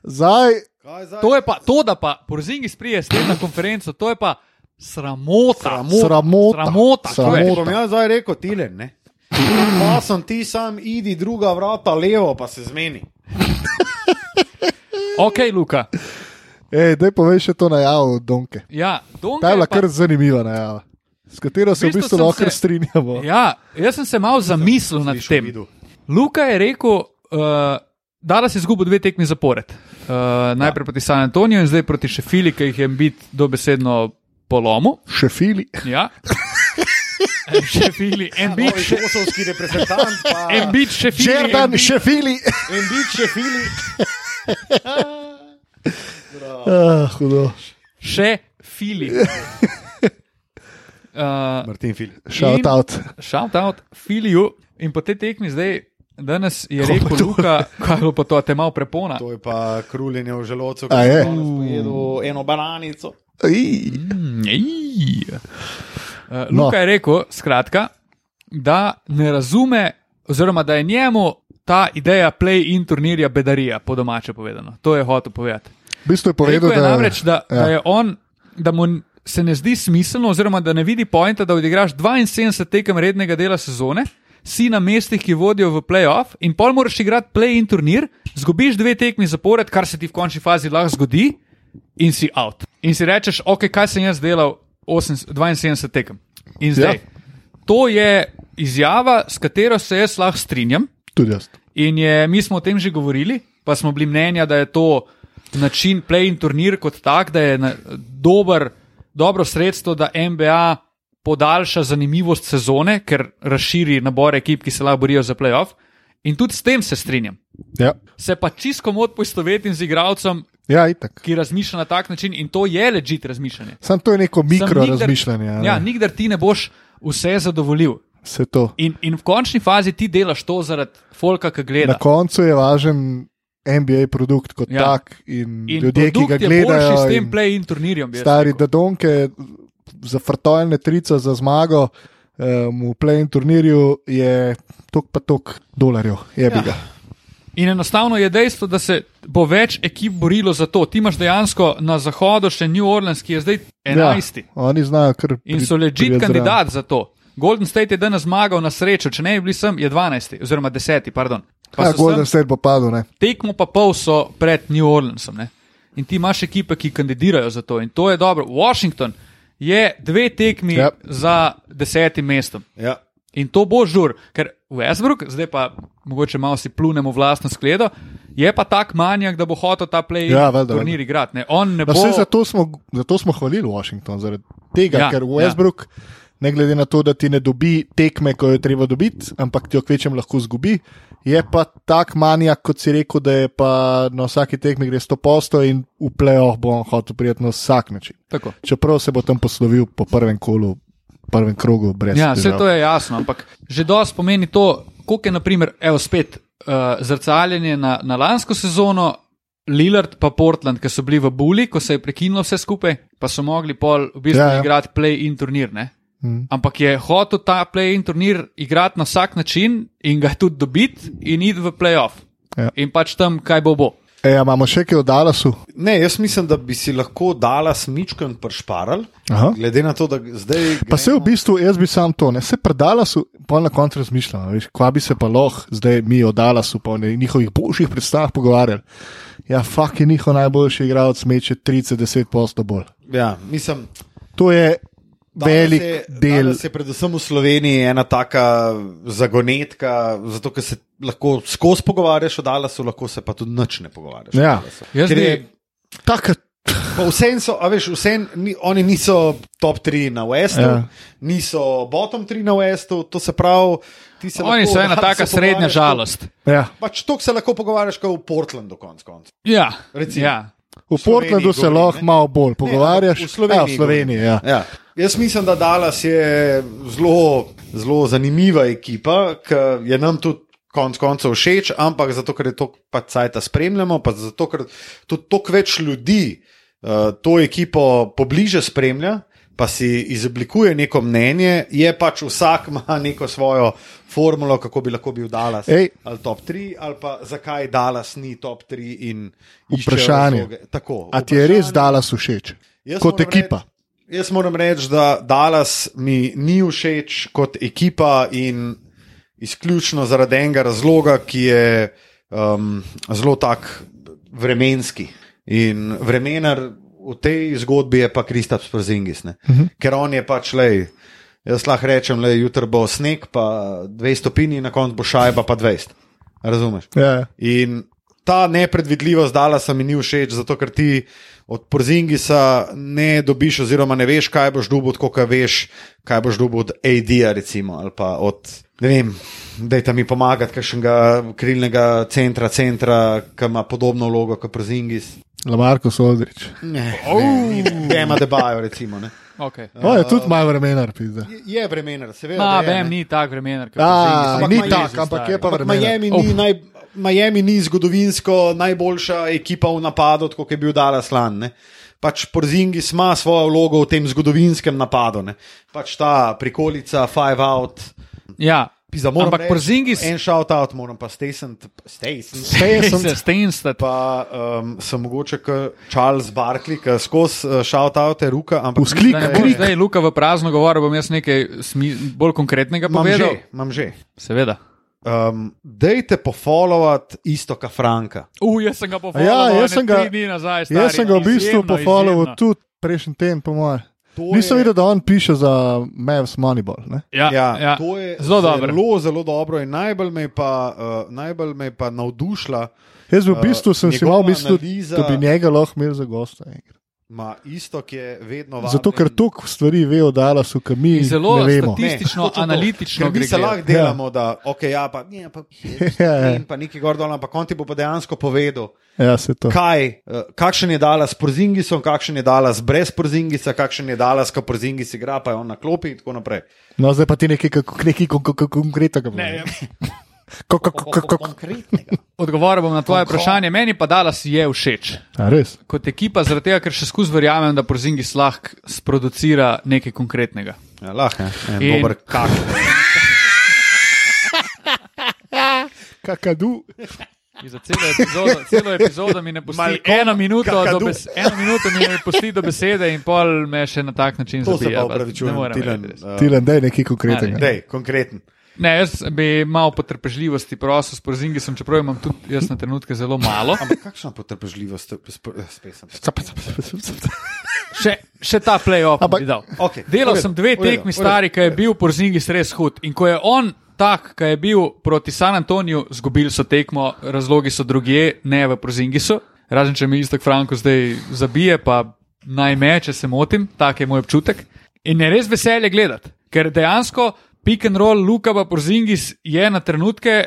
Zdaj, zdaj? To je pa to, da pa Porzingis prije s tem na konferenco, to je pa sramota. Sramota. sramota. Sramota, je. Bom jaz zdaj rekel, tilen, ne. Pa sem ti sam, idi druga vrata levo, pa se zmeni. Ok, Luka. Ej, daj povej še to najavo Donke. Ja, Donka Ta je bila pa- kar zanimiva najava, s katero se v V bistvu bistvu sem lahko se- strinjamo. Ja, jaz sem se malo zamislil nad tem. videl. Luka je rekel, uh, da si izgubil dve tekmi zapored. Uh, najprej proti San Antoniju in zdaj proti Šefili, ki jih je bit dobesedno polomu. Še fili. Ja. Šefili, en bit, še, kosovski reprezentant, pa en bit Šefili. Žerdan, še fili. en bit še fili. Ah, hudo. Še Fili. Uh, Martin Fili. Shout out. Shout out Filiju in po tej tekmi zdaj, danes je Ko rekel Luka, kaj je bilo pa to, te malo prepona. To je pa kruljenje v želodcu, ko je? pojedel eno bananico. Ej. Ej. Uh, No. Luka je rekel, skratka, da ne razume, oziroma da je njemu ta ideja play-in turnirja bedarija, po domače povedano. To je hotel povedati. V bistvu je povedal, Rekel je da, namreč, da, ja. da je on, da mu se ne zdi smiselno, oziroma da ne vidi pojenta, da odigraš 72 tekem rednega dela sezone, si na mestih, ki vodijo v playoff, in pol moraš igrati play-in turnir, zgubiš dve tekmi zapored, kar se ti v končni fazi lahko zgodi, in si out. In si rečeš, ok, kaj sem jaz delal 8, 72 tekem. In zdaj. Ja. Ja. To je izjava, s katero se jaz lahko strinjam. tudi jaz. In je, mi smo o tem že govorili, pa smo bili mnenja, da je to način play-in turnir kot tak, da je dober, dobro sredstvo, da NBA podaljša zanimivost sezone, ker razširi nabor ekip, ki se lahko borijo za playoff. In tudi s tem se strinjam. Ja, Se pa čisto mod poistovetim z igralcem, ja itak. ki razmišlja na tak način in to je ležit razmišljanje. Sam to je neko mikro nikdar- razmišljanje. ne. Ja, nikdar ti ne boš vse zadovoljil. In, in v končni fazi ti delaš to zaradi folka, ki gleda. Na koncu je važen NBA produkt kot Ja. tak in, In in ljudje, ki ga je gledajo. s tem in play-in turnirjem. bi Stari. Dadonke za frtojne trico za zmago um, v play-in turnirju je tok pa tok dolarjev. Jebi Ja. ga. In enostavno je dejstvo, da se bo več ekip borilo za to. Ti imaš dejansko na zahodu še New Orleans, ki je zdaj 11. Ja. Oni znajo kar. In pri- so ležit priti zraven. kandidat za to. Golden State je danes zmagal na srečo, če ne bi bili sem, je 12. oziroma 10. Pardon. Pa Ja, Golden State bo padel. Ne? tekmo pa pol so pred New Orleansom. Ne? In ti imaš ekipe, ki kandidirajo za to. In to je dobro. Washington je dve tekmi Ja. yep. za desetim mestom. Ja. In to bo žur, ker Westbrook, zdaj pa mogoče malo si plunemo v vlastno skledo, je pa tak manjak, da bo hotel ta play Ja, valjda, turnir igrati. ne. On ne No, bo. zato, smo, zato smo hvalili Washington, zaradi tega, Ja, ja, ker Westbrook, ja. Ne glede na to, da ti ne dobi tekme, ko jo treba dobiti, ampak ti jo kvečem lahko zgubi, je pa tak manjak, kot si rekel, da je pa na vsaki tekmi gre 100 posto in v playoff bo on hotel prijeti na vsak način. Tako. Čeprav se bo tam poslovil po prvem kolu, prvem krogu, brez Ja, vse to je jasno, ampak že dosti pomeni to, koliko je, naprimer, evo spet uh, zrcaljenje na, na lansko sezono. Lillard pa Portland, ki so bili v Bulli, ko se je prekinilo vse skupaj, pa so mogli pol v bistvu Ja, ja, igrati play-in turnir. Ne? Mm. Ampak je hotel ta play-in turnir igrati na vsak način in ga tudi dobiti in iti v playoff. Ja. In pač tam, kaj bo bo. E, a imamo še kaj v Dallasu? Ne, jaz mislim, da bi si lahko dala smičken pršparal, Aha. glede na to, da zdaj. Pa se v bistvu, jaz bi sam to, ne se predala, pa na koncu razmišljam, veš, kva bi se pa lahko zdaj mi o Dallasu, pa o njihovih boljših predstavah pogovarjali. Ja, fuk je njihov najboljši igralec, meče 30-10 posto bolj. Ja, mislim. To je velik je, del. je predvsem v Sloveniji ena taka zagonetka, zato ker se lahko skozi pogovarjaš o Dallasu, lahko se pa tudi nič ne pogovarjaš. Ja. Jaz je- Taka, Pa vsem so, a veš, vsem, ni, oni niso top 3 na Westu, Ja. niso bottom 3 na Westu, to se pravi, ti se Oni lahko so o ena taka srednja žalost. ja. Pač to se lahko pogovarjaš kot v Portlandu, konc koncev. Ja, Recimo. ja. V Portlandu se lahko malo bolj pogovarjaš. Ne, v Sloveniji. Ja, v Sloveniji ja. Ja. Jaz mislim, da Dallas je zelo, zelo zanimiva ekipa, ki je nam tudi konec koncev všeč, ampak zato, ker je to pač cajt spremljamo, pa zato, ker tudi toliko več ljudi uh, to ekipo pobliže spremlja. Pa si izoblikuje neko mnenje, je pač vsak ima neko svojo formulo, kako bi lahko bil Dallas. Ej. Ali top 3, ali pa zakaj Dallas ni top 3. in Vprašanje. Tako, A ti je res. Dallas všeč? Jaz Kot ekipa. Reči, jaz moram reči, da Dallas mi ni všeč kot ekipa in izključno zaradi enega razloga, ki je um, zelo tak vremenski. In vremenar v tej zgodbi je pa Kristaps Porzingis, uh -huh. ker on je pač le. Jaz lahko rečem, da jutri bo sneg, pa 2 stopinji, na koncu bo šajba pa 20. Razumeš? Ja. In ta nepredvidljivost dala se mi ni všeč, zato ker ti od Porzingisa ne dobiš, oziroma ne veš, kaj boš dubo, kot veš, kaj boš dubo od AD-ja, recimo, ali pa od, ne vem, da je tam mi pomagati, kakšnega krilnega centra, centra, ki ima podobno vlogo kot Porzingis. Lamarko Soldrič. Ne, ne, ima debajo, recimo. Ne. Okay. O, je tudi maj vremenar, pizda. Je- Je vremenar, seveda. Ma, vem, ni tak vremenar. kot A, ni tak, ampak je pa vremenar. Miami ni, naj, Miami ni zgodovinsko najboljša ekipa v napadu, kot je bil Dallas Lan. Ne? Pač Porzingis ima svojo vlogo v tem zgodovinskem napadu. Ne? Pač ta prikolica, five out. Ja, Pizda, moram ampak reči, Porzingis. En shout out, moram pa Stacen. Stacen. Se Stenstat. Pa um, sem mogoče kot Charles Barkley, ki skozi uh, shout out je ruka. Ampak Vzklik, Da ne more. zdaj Luka v prazno govoril, bom jaz nekaj smi, bolj konkretnega Imam povedal. že, imam že. Seveda. Um, dejte pofollowati isto, kot Franka. Uh, jaz sem ga pofollow, Ja, jaz sem ga- nazaj. Stari, Jaz sem ga v bistvu izjemno. tudi prejšnji teden, po mojem. To Nisem je- videl, da on piše za Mavs Moneyball. Ne? Ja, ja, ja. to je zelo dobro. Zelo, zelo dobro in najbolj me je pa, uh, najbolj me je pa navdušila. Jaz v Uh, bistvu sem si njegova mal mislil, analiza- da bi njega lahko imel za gosta. enkrat. Ma, isto, ki je vedno važno. Zato, ker toliko stvari ve o Dallasu, ki mi zelo ne statistično, analitično Ker mi se lahko delamo, da okay, ja, pa, ne, pa, Ja, ja. in pa neki gor dol, ampak on ti bo pa dejansko povedal, Ja, se to. kaj, uh, kakšen je dala s Porzingisom, kakšen je dala brez Porzingisa, kakšen je dala, ko Porzingis igra, pa je on na klopi in tako naprej. No, zdaj pa ti nekaj kako- nekaj kon- kon- kon- konkretnega. Ne, Konkretnega. Odgovoril bom na tvoje vprašanje. Meni pa Dallas je všeč. A res? Kot ekipa, zaradi tega, ker še skozi verjamem, da Porzingis lahko sproducira nekaj konkretnega. Ja, lahko je, en In- dober kak. Kakadu. In Za celo epizodo, celo epizodo mi ne pusti Malcolm eno minuto, do bes, eno minuto mi ne pusti do besede, in pol me še na tak način To se zabija. pa pa upravičujem, ne morem Tilen. uh, Tilen, daj nekaj konkretnega. Dej, konkreten. Ne, jaz bi malo potrpežljivosti prosil s Porzingisom, čeprav imam tudi jaz na trenutke zelo malo. Ampak kakšna potrpežljivost, spet sem. Še, še ta playoff Ampak- bi dal. Okay, Delal sem dve tekmi stari, ki je bil Porzingis res hud. In ko je on tak, ki je bil proti San Antoniju, zgubili so tekmo, razlogi so drugje, ne v Porzingisu. Razen če mi istok Franko zdaj zabije, pa naj me, če se motim, tak je moj občutek. In je res veselje gledati, ker dejansko pick and roll Luka pa Porzingis je na trenutke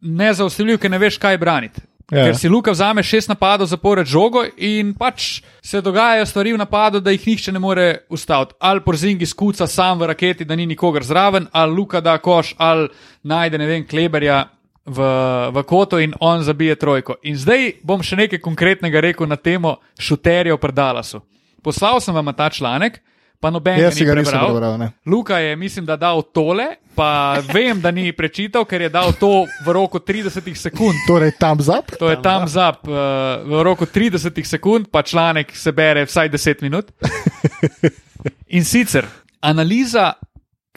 nezaustavljiv, ker ne veš, kaj braniti. Ja. Ker si Luka vzame šest napadov zapored žogo in pač se dogajajo stvari v napadu, da jih nihče ne more ustaviti. Ali Porzingi skuca sam v raketi, da ni nikogar zraven, ali Luka da koš, ali najde ne vem, kleberja v, v kotu in on zabije trojko. In zdaj bom še nekaj konkretnega rekel na temo šuterjev pred Dallasu. Poslal sem vam ta članek, pa noben Jaz ga ni prebral. prebral. ne. Luka je, mislim, da dal tole, pa vem, da ni prečital, ker je dal to v roku 30 sekund. Torej, tam zap. To je tam zap, uh, v roku 30 sekund, pa članek se bere vsaj 10 minut. In sicer analiza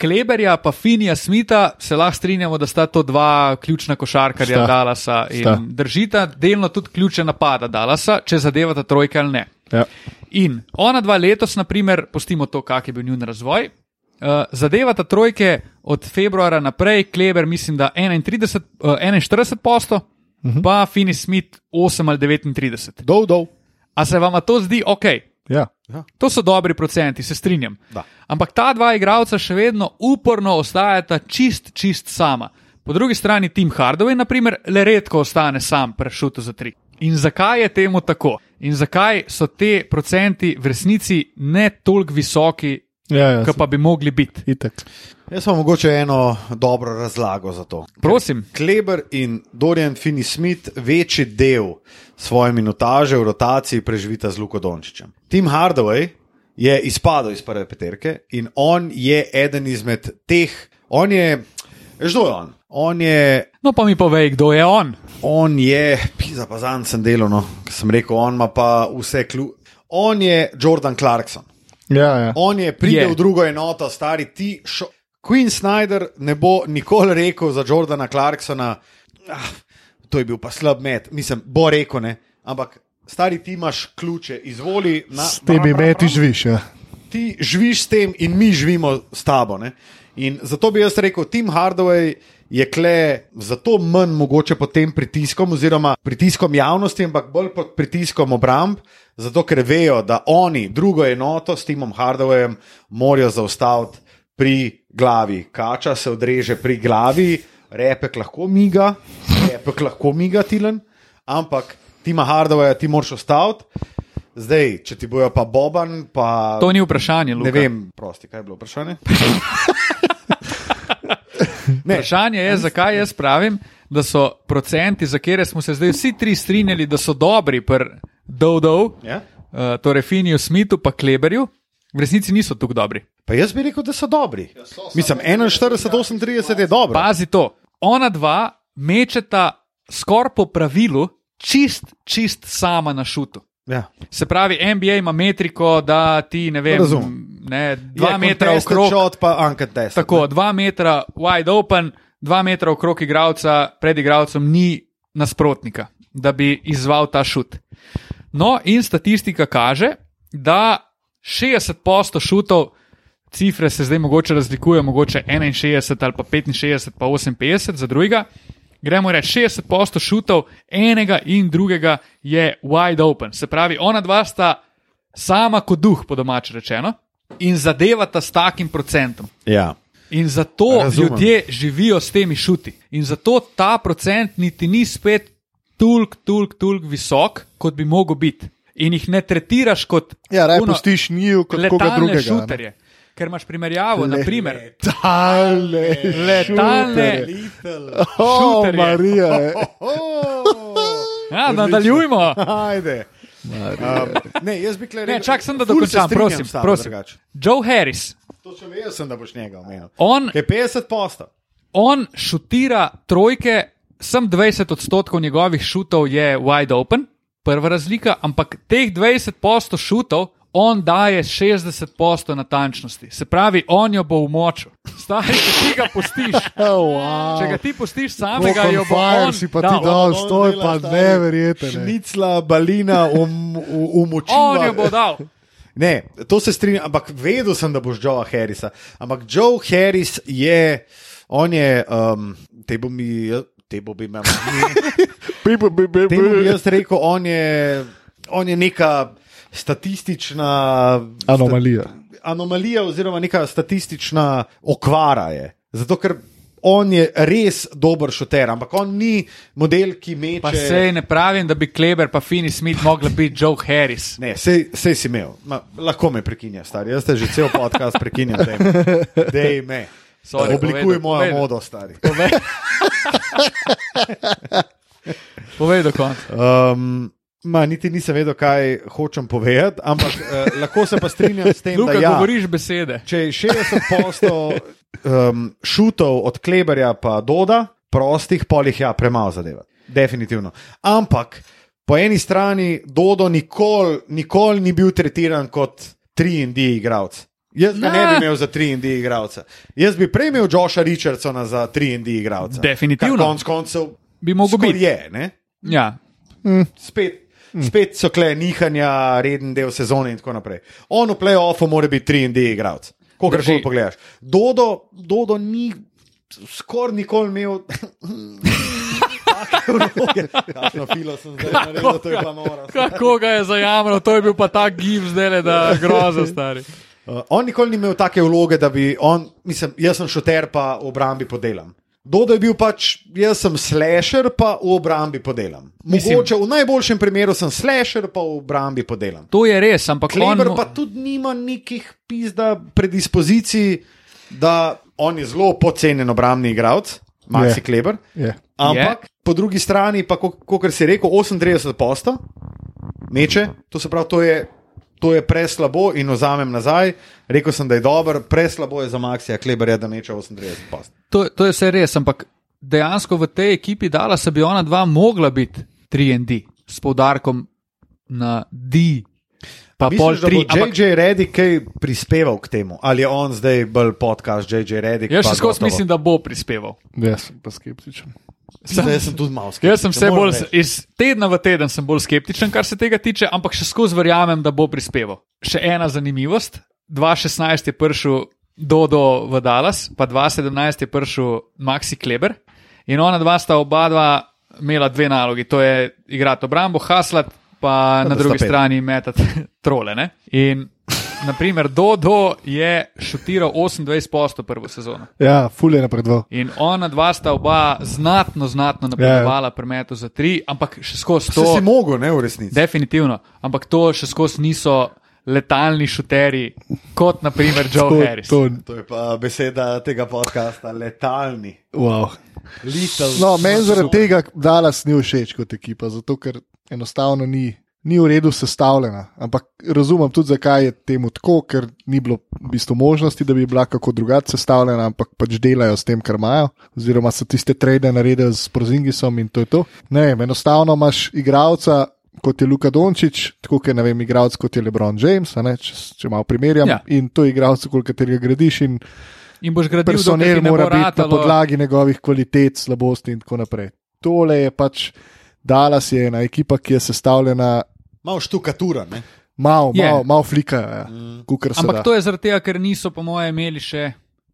Kleberja pa Finija Smita, se lahko strinjamo, da sta to dva ključna košarkarja Sta. Dalasa in Sta. držita delno tudi ključe napada Dalasa, če zadevata trojke ali ne. Ja. In ona dva letos, naprimer, pustimo to, kak je bil njun razvoj. Uh, zadevata trojke od februarja naprej, Kleber, mislim, da 31, uh, 41 posto, uh -huh. pa Finis Smith 8 ali 39. Dol, dol. A se vam to zdi ok? Ja. To so dobri procenti, se strinjam. Da. Ampak ta dva igralca še vedno uporno ostajata čist, čist sama. Po drugi strani Tim Hardaway, naprimer, le redko ostane sam prešuto za tri. In zakaj je temu tako? In zakaj so te procenti v resnici ne toliko visoki, Ja, ja, kot pa bi mogli biti? Itek. Jaz imam mogoče eno dobro razlago za to. Prosim. Kleber in Dorian Finney-Smith večji del svoje minutaže v rotaciji preživita z Luko Dončićem. Tim Hardaway je izpadel iz prve peterke in on je eden izmed teh, on je, veš, kdo je on? On je, No, pa mi povej, kdo je on. on je, pisa pa zanj sem delovno, sem rekel, on ima pa vse klu. On je Jordan Clarkson. Ja, ja. On je pridel v drugo enoto, stari ti. Šo... Queen Snyder ne bo nikoli rekel za Jordana Clarksona, ah, to je bil pa slab met. Mislim, bo rekel ne. ampak stari ti imaš ključe, izvoli. Na, S temi meti živiš. Ja. Ti živiš s tem in mi živimo s tabo. Ne? In zato bi jaz rekel, Tim Hardaway je kle zato manj mogoče pod tem pritiskom, oziroma pritiskom javnosti, ampak bolj pod pritiskom obramb, zato ker vejo, da oni drugo enoto s Timom Hardawayem morajo zaustaviti pri glavi. Kača se odreže pri glavi, repek lahko miga, repek lahko miga tilen, ampak Tima Hardawaya ti moraš ustaviti. Zdaj, če ti bojo pa Boban, pa. To ni vprašanje, Luka. Ne vem, prosti, kaj je bilo vprašanje. ne, Vprašanje je, zakaj jaz pravim, da so procenti, za katere smo se zdaj vsi tri strinjali, da so dobri Dovdov, ja? uh, torej Finiju Smithu pa Kleberju, v resnici niso tako dobri. Pa jaz bi rekel, da so dobri. Mislim, 41, 38 je dobro. Pazi to, ona dva mečeta skoraj po pravilu, čist, čist sama na šutu. Ja. Se pravi, NBA ima metriko, da ti ne vem, Razumem. Ne, dva Je metra okrog. Shot, pa uncontested. Tako, dva metra wide open, dva metra okrog igralca, pred igralcem ni nasprotnika, da bi izval ta šut. No, in statistika kaže, da 60% šutov, cifre se zdaj mogoče razlikujejo, mogoče 61 ali pa 65, pa 58 za drugega. Gremo reči, 60% šutov enega in drugega je wide open. Se pravi, ona dva sta sama kot duh, po domač rečeno, in zadevata s takim procentom. Ja. In zato Razumem. ljudje živijo s temi šuti. In zato ta procent niti ni spet toliko, toliko, toliko visok, kot bi mogel biti. In jih ne tretiraš kot Ja, raje pustiš njiju kot koga letalne drugega. ne. šuterje. Ker imaš primerjavo, Le- naprimer, Letalne, letalne. Little. O, šuterje. Marija. je. Ja, nadaljujmo. Ajde. Um, ne, jaz bi kle Ne, rekel. čak sem, da se dokončam, strinjam prosim, tabo prosim. Joe Harris, Točno jaz sem, da boš njega omenil. on, Je 50 posta. on šutira trojke, sem 20 odstotkov njegovih šutov je wide open, prva razlika, ampak teh 20 posto šutov on daje 60 posto natančnosti. Se pravi, on jo bo umočil. Stari, če ti ga pustiš, Oh, wow. če ga ti pustiš samega, jo bo on si pa ti dal. stoj pa stari, neverjetno. Šnicla, balina, um, umočila. On jo bo dal. Ne, to se strinjam, ampak vedel sem, da boš Joe Harrisa. Ampak Joe Harris je, on je, um, te bo mi, te bo bi me, Bi, bi, bi, bi, te bo bi bi. jaz rekel, on je, on je neka statistična Anomalija. anomalija oziroma neka statistična okvara je. Zato, ker on je res dober šoter, ampak on ni model, ki meče. Pa sej ne pravim, da bi Kleber pa Fini Smith mogla biti Joe Harris. Ne, sej, sej si imel, Ma, lahko me prekinja, stari. Jaz te že cel podcast prekinjam, dej me. Dej me. Sorry, Oblikuj povedal, mojo povedal. modo, stari. Povej do konca. Um, ma, niti nisem vedel, kaj hočem povedati, ampak uh, lahko se pa strinjam s tem, Luka, da ja, govoriš besede. če je 60% um, šutov od Kleberja pa Doda, prostih polih ja, premalo zadeva. Definitivno. Ampak po eni strani Dodo nikoli nikol ni bil tretiran kot 3D igralec. Jaz ga ne bi imel za 3D igralca. Jaz bi prej imel Josha Richardsona za 3D igralca. Definitivno. Konec koncev Bi mogel biti. je. Ne? Ja. Spet, spet so kle nihanja, reden del sezone in tako naprej. On v playoffu mora biti 3D igralec. Kogar Drži. koli pogledaš. Dodo, Dodo ni skoraj nikoli imel. Kakšno filo sem zdaj naredil, to je pa noro. Kako ga je zajamral, to je bil pa ta gib zdaj, da groza stari. Uh, on nikoli ni imel take vloge, da bi on, mislim, jaz sem šoter, pa v obrambi podelam. Dodo je bil pač, jaz sem slasher, pa v obrambi podelam. Mislim- Mogoče v najboljšem primeru sem slasher, pa v obrambi podelam. To je res, ampak Kleber on, pa tudi nima nekih pizda predispozicij, da on je zelo podcenjen obrambni igralec, Maxi Je. Kleber. Je. Ampak po drugi strani, pa kot si rekel, 38 posta meče, to se pravi, to je, to je preslabo in ozamem nazaj. Rekel sem, da je dober, preslabo je za Maxija Kleberja, da meče 38 post. to, to je vse res, ampak dejansko v tej ekipi dala se bi ona dva mogla biti 3D s poudarkom na D. Pa pol Misliš, da bo 3. Ampak JJ Reddick kaj prispeval k temu? Ali je on zdaj bolj podcast JJ Reddick? jaz pa še skozi mislim, da bo prispeval. Jaz sem pa skeptičen. Sem, jaz sem tudi malo skeptičen. Jaz sem vse bolj, reči. iz tedna v teden sem bolj skeptičen, kar se tega tiče, ampak še skozi verjamem, da bo prispeval. Še ena zanimivost. 2016 je prišel Dodo v Dallas, pa 2017 je prišel Maxi Kleber in ona dva sta oba dva imela dve nalogi, to je igrati obrambo, haslat, pa Pa na drugi pet. strani metati trole. Ne? In naprimer Dodo je šutiral 28% prvo sezono. Ja, ful je napredoval. In ona dva sta oba znatno, znatno napredovala pri metu za tri, ampak še skozi To to. si mogel, ne v resnici. Definitivno, ampak to še skozi niso letalni šuteri, kot naprimer Joe To- Harris. to- To je pa beseda tega podcasta, letalni. Wow. Little. No, meni zaradi tega Dallas ni všeč kot ekipa, zato ker enostavno ni, ni v redu sestavljena. Ampak razumem tudi, zakaj je temu tako, ker ni bilo v bistvu možnosti, da bi bila kako drugače sestavljena, ampak pač delajo s tem, kar imajo, oziroma so tiste trade naredili s Prozingisom in to je to. Ne vem, enostavno imaš igralca. Kot je Luka Dončić, tako kot je ne vem, igralec kot je LeBron James, ne, če, če malo primerjam. Ja. In to je igralec, okoli katerega gradiš, in In boš gradil personel ti ne bo mora biti na podlagi njegovih kvalitet, slabosti in tako naprej. Tole je pač Dallas, je ena ekipa, ki je sestavljena Malo štukatura, ne? malo, Je. malo, malo flika, ja, Mm. kukar se Ampak da. to je zaradi tega, ker niso, po mojem, imeli še.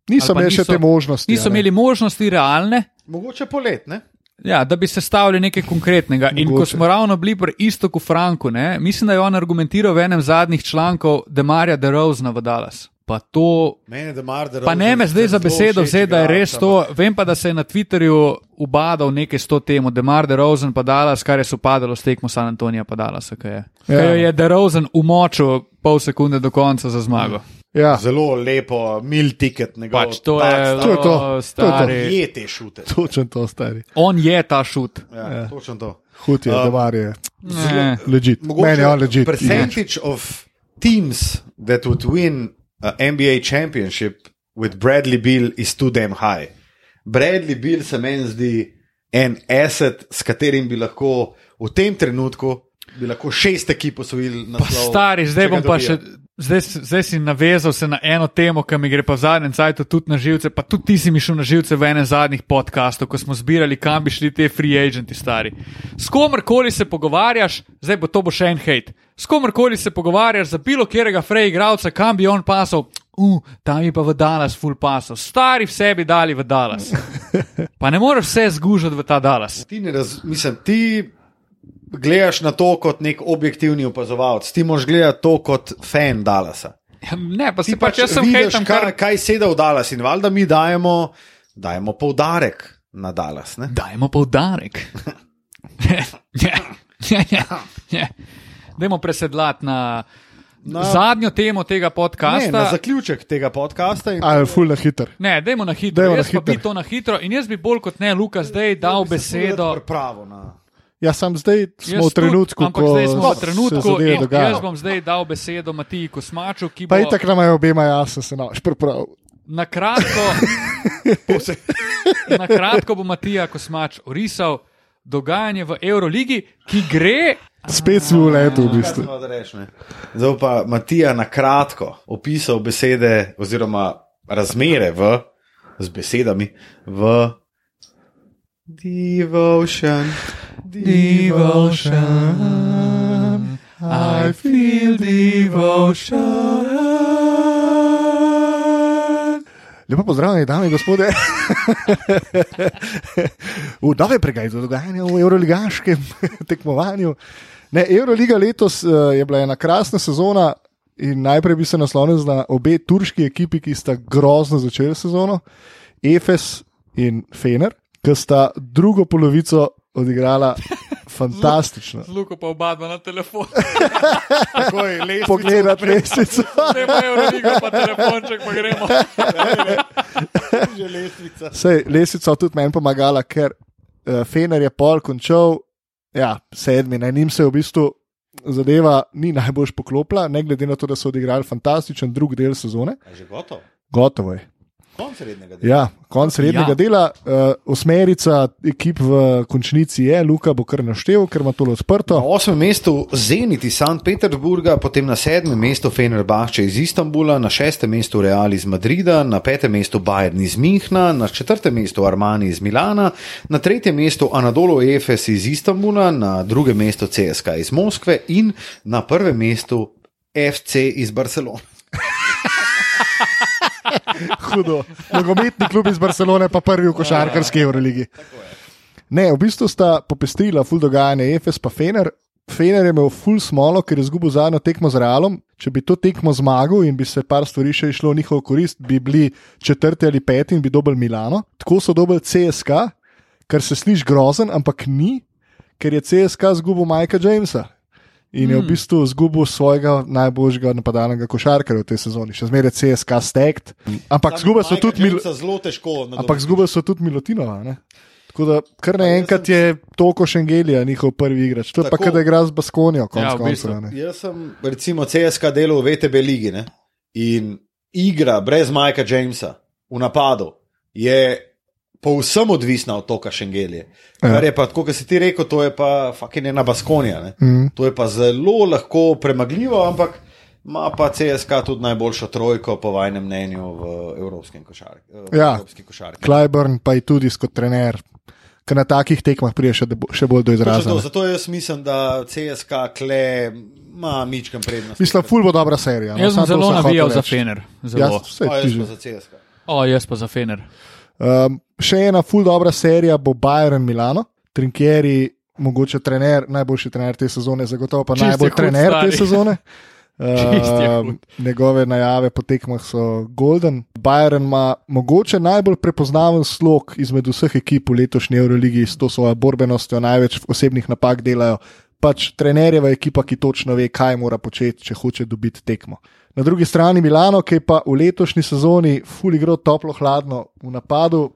Niso imeli še niso- te možnosti. Niso a ne. imeli možnosti realne, Mogoče polet, ne? Ja, da bi sestavili nekaj konkretnega. In ko Mogoče. smo ravno bili pri istoku Franku, ne, mislim, da je on argumentiral v enem zadnjih člankov Demarja de Rozna v Dallas. Pa to Mene, da mar, da Pa ne me zdaj za besedo vzeti, da je res to. Vem pa, da se je na Twitterju ubadal nekaj s to temo, da Mar de Rosen pa Dallas, kar je sopadalo s tekmo San Antonija pa Dallas. Ja. Ja. Je de Rosen umočil pol sekunde do konca za zmago. Ja, Zelo lepo, mil tiket, njegov. Pač to je, To je to. To je to. stari. Je te šute. točen to stari. On je ta šut. Ja, Ja. točno to. Hud je, Um, da je. Legit. Meni je on legit. percentage of teams that would win an NBA championship with Bradley Bill is too damn high. Bradley Bill se meni zdi en asset, s katerim bi lahko v tem trenutku bi lahko šest ekip osvojili na Pa stari, zdaj bom pa še. Zdaj, zdaj si navezal se na eno temo, ki mi gre pa v zadnjem času tudi na živce, pa tudi ti si mi šel na živce v enem zadnjih podkastov, ko smo zbirali, kam bi šli te free agenti stari. S komorkoli se pogovarjaš, zdaj bo to bo še en hate. S komorkoli se pogovarjaš za bilo katerega free igralca, kam bi on pasal, uh, tam je pa v Dallas full pasal, stari v sebi dali v Dallas. Pa ne moreš vse zgužati v ta Dallas. Ti ne raz, mislim, ti gledaš na to kot nek objektivni opazovalec, ti moš gledati to kot fan Dallasa. Ja, Ne, pa si pač jaz sem hejtam, kar, kar kaj sedi v Dallas in valjda mi dajemo, dajemo poudarek na Dallas. Ne? Dajmo poudarek. ja, ja, ja, ja. Dajmo presedlati na, Na- na zadnjo temo tega Ne, podcasta. na zaključek tega podcasta. In, Ali ful na hiter. Ne, dajmo na hitro. Dajmo na jaz pa bi hitro. to na hitro in jaz bi bolj kot ne, Luka, zdaj dal besedo. Pravo, na, Ja, sam zdaj smo Jaz v trenutku, tudi, ko zdaj smo v trenutku in jaz bom zdaj dal besedo Matiji Kosmaču, ki bo Pa itak nam je obema jasno, se naš pripravil. na kratko, na kratko bo Matija Kosmač orisal dogajanje v Euroligi, ki gre Spet si v letu, v bistvu. Smo? Zdaj pa Matija na kratko opisal besede oziroma razmere v, z besedami v Devotion. Devotion. I feel devotion. Lepo pozdravljeni, dame in gospode. v nove pregajdu dogajanja v Euroligaškem tekmovanju. Ne, Euroliga letos uh, je bila ena krasna sezona in najprej bi se naslonil na obe turški ekipi, ki sta grozno začeli sezono, Efes in Fener, ki sta drugo polovico odigrala fantastično. Z Luko pa oba dva na telefon. Takoj lestvico Pogledati lestvico. Ne pa Euroliga, pa telefonček, pa gremo. že lestvica. Sej, lesica tudi meni pomagala, ker uh, Fener je pol končal, ja, sedmi, ne, njim se je v bistvu zadeva ni najbolj poklopila, ne glede na to, da so odigrali fantastičen drug del sezone. A že gotovo? Gotovo je. Konc rednega dela. Ja, konc rednega Ja. dela. Uh, osmerica ekip v končnici je, Luka bo kar naštel, ker ima to Na odprto. osmem mestu Zenit iz St. Petersburga, potem na sedmem mestu Fenerbahče iz Istanbula, na šestem mestu Real iz Madrida, na petem mestu Bayern iz Minhna, na četrtem mestu Armani iz Milana, na tretjem mestu Anadolu Efes iz Istanbula, na drugem mestu CSK iz Moskve in na prvem mestu FC iz Barcelone. Hudo. Nogometni klub iz Barcelone, pa prvi v košarkarski Euroligi. Ne, v bistvu sta popestrila ful dogajanje Efes pa Fener. Fener je imel ful smolo, ker je izgubil zadnjo tekmo z Realom. Če bi to tekmo zmagal in bi se par stvari še išlo v njihovo korist, bi bili četrti ali peti in bi dobili Milano. Tako so dobili CSK, kar se sliši grozen, ampak ni, ker je CSK zgubil Majka Jamesa. In je v bistvu izgubil svojega najboljšega napadalnega košarkarja v tej sezoni, še zmeraj CSK stekt. Ampak zgubili so tudi Mil zelo težko. Ampak zgubili so tudi Milutinova. Ne? Tako da kar naenkrat je toliko Šengelija njihov prvi igrač. To je pa, Tako. kad igra z Baskonijo, konc Ja, v bistvu. koncev, ne. Jaz sem recimo CSK delal v VTB ligi ne? in igra brez Majka Jamesa v napadu je povsem odvisna od toka Šengelije. Ja. Kar je pa, kot si ti rekel, to je pa fucking ena Baskonija. Ne? Mhm. To je pa zelo lahko premagljivo, ampak ima pa CSK tudi najboljšo trojko, po vajnem mnenju, v evropskem košarki. Ja. evropski košarki. Clyburn pa je tudi kot trener, ker na takih tekmah prije še, debo- še bolj do izraza. To, ne. zato jaz mislim, da CSK kle ima mičkam prednost. Mislim, ful bo dobra serija. no, Jaz samo sem zelo navijal za. Fener. Ja, Zelo. Pa ti jaz že. pa za CSK. O, jaz pa za Fener. Um, še ena ful dobra serija bo Bayern Milano, Trinkieri, mogoče trener, najboljši trener te sezone, zagotovo pa Čist najbolj trener te stari. sezone. Čist je Um, njegove najave po tekmah so Golden. Bayern ima mogoče najbolj prepoznaven slog izmed vseh ekip v letošnji Euroligi s to svojo borbenostjo, največ osebnih napak delajo. Pač trenerjeva ekipa, ki točno ve, kaj mora početi, če hoče dobiti tekmo. Na drugi strani Milano, ki je pa v letošnji sezoni ful igro toplo, hladno v napadu,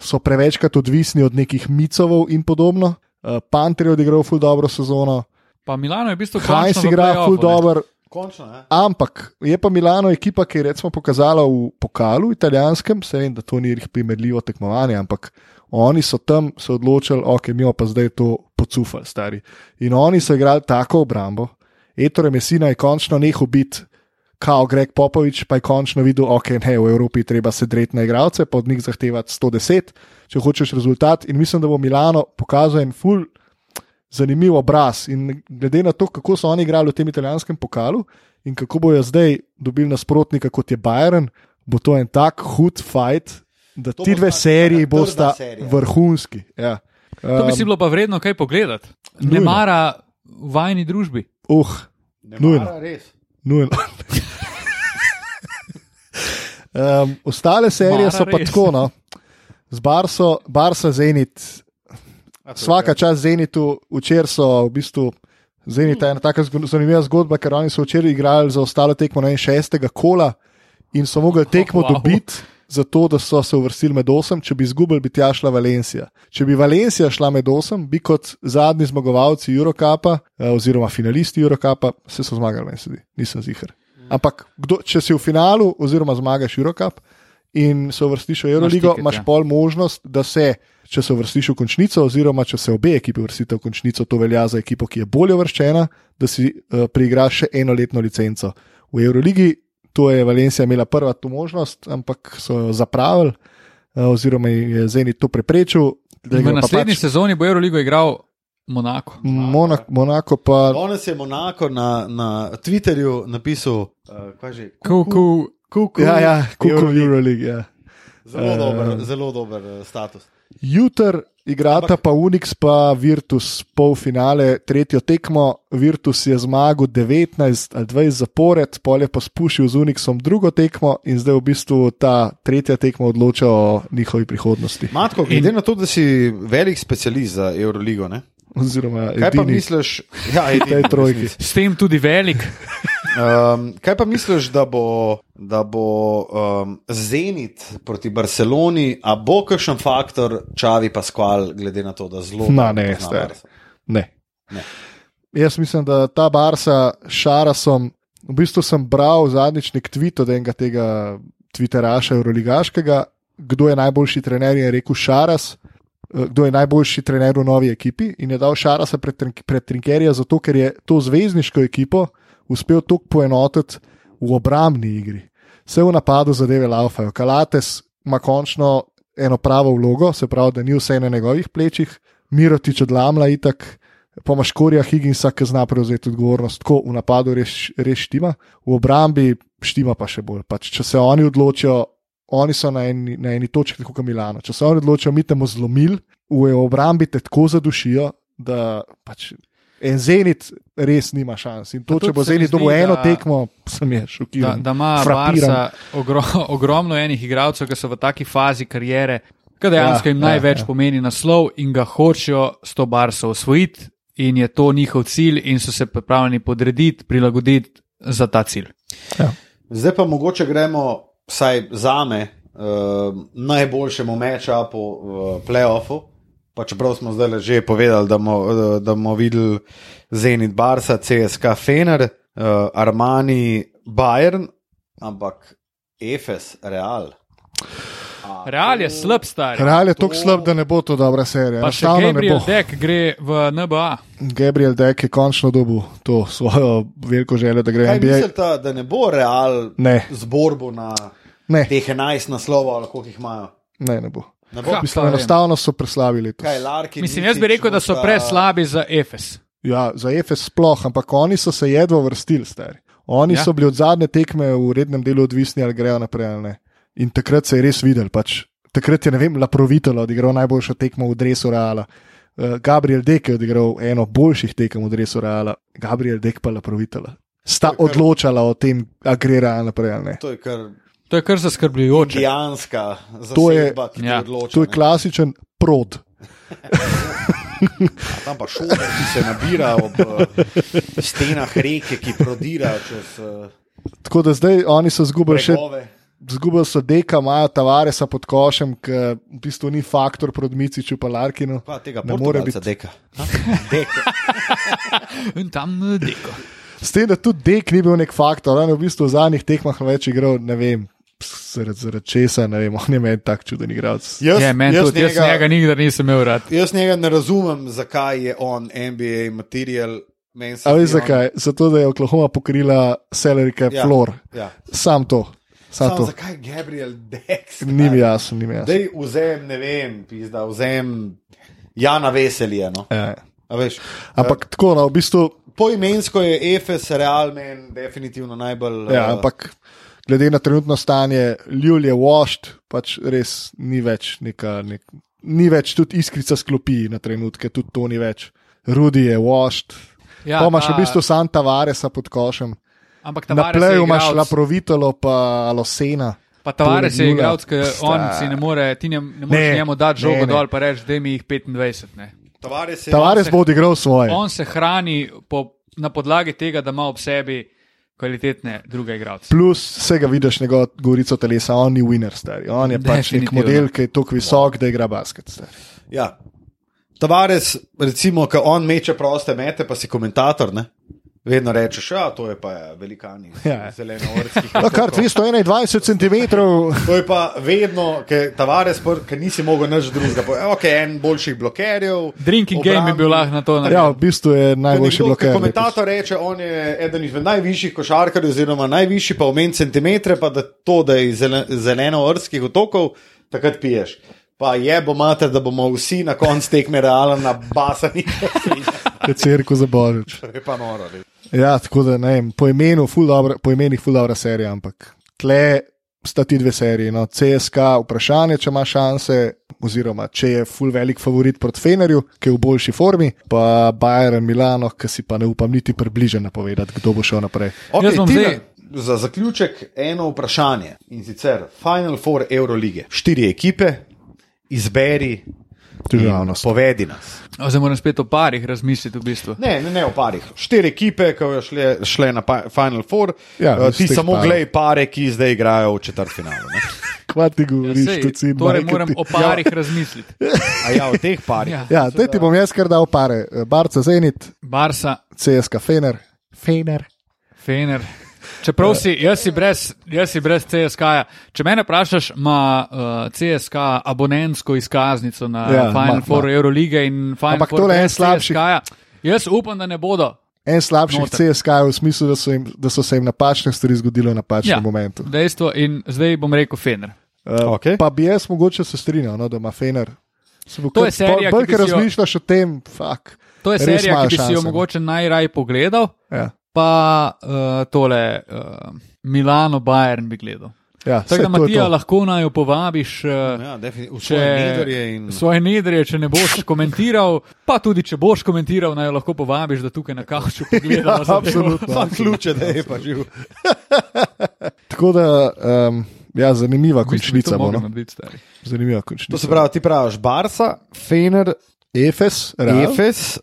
so prevečkrat odvisni od nekih micovov in podobno. Uh, Panter je odigral ful dobro sezono, Pa Milano je v bistvu Hajs končno v igra play-offu, ful ne. dobro, Končno, ne? Ampak je pa Milano ekipa, ki je recimo pokazala v pokalu italijanskem, se vem, da to ni njih primerljivo tekmovanje, ampak oni so tam se odločili, ok, mi pa zdaj to pocufali, stari. In oni so igrali tako obrambo, Ettore Messina je končno nehal biti. Kao Greg Popovič pa je končno videl, da okay, v Evropi treba sedreti na igralce, pa od njih zahtevati 110, če hočeš rezultat. In mislim, da bo Milano pokazal en ful zanimiv obraz. In glede na to, kako so oni igrali v tem italijanskem pokalu in kako bojo zdaj dobili nasprotnika kot je Bayern, bo to en tak hud fight, da To ti dve seriji bosta serija. vrhunski. Ja. To bi si Um, bilo pa vredno kaj pogledati. Ne mara v vajni družbi. uh, Ne Nujno. mara res. nujno. um, ostale serije Mara so pa res. tako, no. z Barso, Barsa Zenit, A, to je Svaka kaj? čas Zenitu, včeraj so v bistvu. Zenit je ena tako zanimiva zgodba, ker oni so včeraj igrali za ostalo tekmo na šestega kola in so mogli tekmo wow. wow. dobiti, zato da so se uvrstili med osem. Če bi izgubili, bi tja šla Valencija. Če bi Valencija šla med osem, bi kot zadnji zmagovalci Eurocapa, eh, oziroma finalisti Eurocapa, se so zmagali, meni se zdi, nisem zihar. Ampak kdo, če si v finalu, oziroma zmagaš Eurocap in se uvrstiš v Euroligo, tiket, imaš ja. pol možnost, da se, če se uvrstiš v končnico, oziroma če se obe ekipi uvrstite v končnico, to velja za ekipo, ki je bolje uvrščena, da si uh, priigraš še enoletno licenco. V Euroligi to je Valencija imela prva to možnost, ampak so jo zapravili, uh, oziroma je Zenit to preprečil. da V igra pa naslednji pač sezoni bo Euroligo igral Monako. Monak, Monako pa Danes je Monako na, na Twitterju napisal, uh, kaj že, Kuku. kuku, Ja, ja, Kukov Euroleague. Euroleague. Ja. Zelo Eh, dober, zelo dober eh, status. Jutr igrata pa Unix pa Virtus polfinale, tretjo tekmo. Virtus je zmagal 19 ali 20 zapored, pol je pa spušil z Unixom drugo tekmo in zdaj v bistvu ta tretja tekma odloča o njihovi prihodnosti. Matko, glede na to, da si velik specialist za Euroligo, ne? Oziroma, kaj pa edini misliš, ja, v tej edini, trojki. S tem tudi velik. Um, kaj pa misliš, da bo, da bo um, Zenit proti Barceloni, a bo kakšen faktor Čavi Pasqual, glede na to, da zelo Ma, dobro ne. Jaz mislim, da ta Barsa s Šarasom, v bistvu sem bral zadnjič nek tweet od enega tega Twitteraša Euroligaškega, kdo je najboljši trener, je rekel Šaras. eh, Kdo je najboljši trener v novi ekipi in je dal Šarasa pred, pred Trinkerja, zato ker je to zvezdniško ekipo uspel tako poenotiti v obrambni igri. Vse v napadu zadeve laufajo. Kalates ima končno eno pravo vlogo, se pravi, da ni vse na njegovih plečih, Mirotič odlamla itak, pa imaš Korja Higginsa, ki zna prevzeti odgovornost, tako v napadu res, res štima, v obrambi štima pa še bolj. Pač, če se oni odločijo, oni so na eni, na eni točki, kot Milano. Če se oni odločijo, mi temu zlomil, v obrambi te tako zadušijo, da pač. En Zenit res nima šans. In to, če bo Zenit dobil eno da- tekmo, sem je Da, šokiran. da ima frapiran. Barca ogro, ogromno enih igralcev, ki so v taki fazi karijere, ki dejansko Ja, jim ja, največ ja. pomeni naslov in ga hočejo s to Barso osvojiti, in je to njihov cilj, in so se pripravljeni podrediti, prilagoditi za ta cilj. Zdaj pa mogoče gremo, vsaj za me, uh, najboljšemu matchupu v playoffu. Pa čeprav smo zdaj že povedali, da bomo, eh, da bomo videli Zenit Barca, CSK Fener, uh, Armani Bayern, ampak Efes, Real. A Real je to- slab, star. Real je to- tako slab, da ne bo to dobra serija. Pa še Enostavno ne Gabriel. Dek gre v NBA. Gabriel Dek je končno dobil to svojo veliko željo, da gre v Kaj NBA. mislite, da ne bo Real Ne, zborbo na ne, teh 11 naslovov, koliko jih imajo? ne, ne bo. Mislim, enostavno so preslavili to. Kaj, Larkin, Mislim, jaz bi rekel, da so preslabi za Efes. Ja, za EFS sploh, ampak oni so se jedvo vrstili, stari. Oni Ja. so bili od zadnje tekme v rednem delu odvisni, ali grejo naprej ali ne. In takrat se je res videl. Pač. Takrat je, ne vem, Laprovitel odigral najboljšo tekmo v Dresu Reala. Uh, Gabriel Dek je odigral eno boljših tekem v Dresu Reala, Gabriel Dek pa Laprovitela. Sta odločala o tem, a gre Real naprej ali ne. To je kar To je kar zaskrbljujoče. indijanska To je- zasedba, ki ja, odloča. To je klasičen prod. Tam pa šolar, ki se nabira ob uh, stenah reke, ki prodira čez uh, Tako da zdaj oni so zgubili še. Zgubili so deka, imajo Tavaresa pod košem, ki v bistvu ni faktor proti Miciču pa Larkinu. Pa tega Ne more biti. deka. deka. In tam eh, deko. S tem, da tudi dek ni bil nek faktor, on je v bistvu v zadnjih tekmah več igral, ne vem, zaradi zarad česa, ne vem, on je meni tak čuden igralec. Jaz, Je, meni jaz, tudi, jaz njega, njega nikdar nisem imel rad. jaz njega ne razumem, zakaj je on NBA material. Meni se A veš zdi on- zakaj? Zato, da je Oklahoma pokrila salary cap Ja. floor. Ja. Sam to. Sam Sam to. zakaj Gabriel Dex? Ni mi jasno, ni mi jasno. Dej vzem, ne vem, pizda, vzem Jana Veselija. No. Ja. A veš, Ampak tako, no, v bistvu, Poimensko je Efes, Real, meni definitivno najbolj. ja, eh, ampak glede na trenutno stanje, Ljul je washed, pač res ni več neka, nek, ni več tudi iskrica sklopi na trenutke, tudi to ni več. Rudi je washed. Ja, pa imaš v bistvu Santa Varesa pod košem. Ampak Na Tavares je pleju imaš Laprovitalo, pa Alosena. Pa Tavares je igralec, ki on si ne more, ti ne, ne moreš Ne, njemu dati ne, žogo ne. dol, pa reči, da mi jih 25. Ne. Tavares je Tavares se- bo odigral svoje. On se hrani po, na podlagi tega, da ima ob sebi kvalitetne druge igralce. Plus vsega vidiš njegovo govorico telesa, on ni winner, stari. On je pač nek model, ki je tako visok, da igra basket. Stari. Ja. Tavares, recimo, ko on meče proste mete, pa si komentator, ne? Vedno rečeš, da to je pa velikani, Ja. zeleno vrstki. No, kar 221 cm. To je pa vedno, ker Tavares, ker nisi mogel nič drugega. Ok, en boljših blokerjev. Drinking game je bil lahko na to. Ja, narejen. v bistvu je najboljši Nekdo, bloker. Komentator reče, on je eden izmed najvišjih košarkarjev, oziroma najvišji pa omen centimetre, pa da to, da je iz zele- zeleno-orskih otokov, takrat piješ. Pa je bo mater, da bomo vsi na koncu tekme realen na basani. Je crko za božič. To je pa noro. Ja, tako da ne vem, po, imenu, ful dobra, po imenih ful dobra serija, ampak tle sta ti dve seriji. No. CSK, vprašanje, če ima šanse, oziroma če je ful velik favorit proti Fenerju, ki je v boljši formi, pa Bayern Milano, ki si pa ne upam niti približno napovedati, kdo bo šel naprej. Okay, Jaz bom Tina, zdaj- Za zaključek eno vprašanje in sicer Final Four Eurolige. Štiri ekipe, izberi, in Težavnost. povedi nas. Zdaj moram spet o parih razmisliti v bistvu. Ne, ne, ne o parih. Štiri ekipe, ki so šle, šle na Final Four, Ja, Eh, iz ti samo parov. glej pare, ki zdaj igrajo v četrtfinalu. ne. Kva ti Ja, govoriš, sej, tu si torej moram o parih razmisliti. A ja, o teh parih. Ja. Ja, zdaj ti bom jaz kar dal pare. Barca Zenit, Barsa, CSK Fener. Fener. Fener, Čeprav si, jaz si brez, jaz si brez CSK-ja. Če me vprašaš, ima uh, CSK abonentsko izkaznico na Ja, Final ima, Four ima. Eurolige in Final Ampak Four tole je en. CSK-ja. Jaz upam, da ne bodo. En slabših. CSK je v smislu, da so, jim, da so se jim napačne stvari zgodile v napačnem Ja, momentu. dejstvo in zdaj bom rekel Fener. Uh, Okej. Pa bi jaz mogoče se strinjal, no, da ima Fener. To je serija, ki Bolj, si jo- razmišljaš o tem, fuck. To je serija, ki bi si jo mogoče najraje pogledal, Ja. Pa uh, tole uh, Milano Bayern bi gledal. Ja, Tako da, Matija, lahko naj jo povabiš. Uh, Ja, Svoje nederje in svoje nedrje, če ne boš komentiral, pa tudi če boš komentiral, naj jo lahko povabiš, da tukaj na kavču pogledaš. Ja, absolutno. Sam ključe, da je pa živ. Tako da, um, ja, zanimiva končnica bo. No? Zanimiva končnica. To se pravi, ti praviš Barca, Fener, Efes, Real, Efes,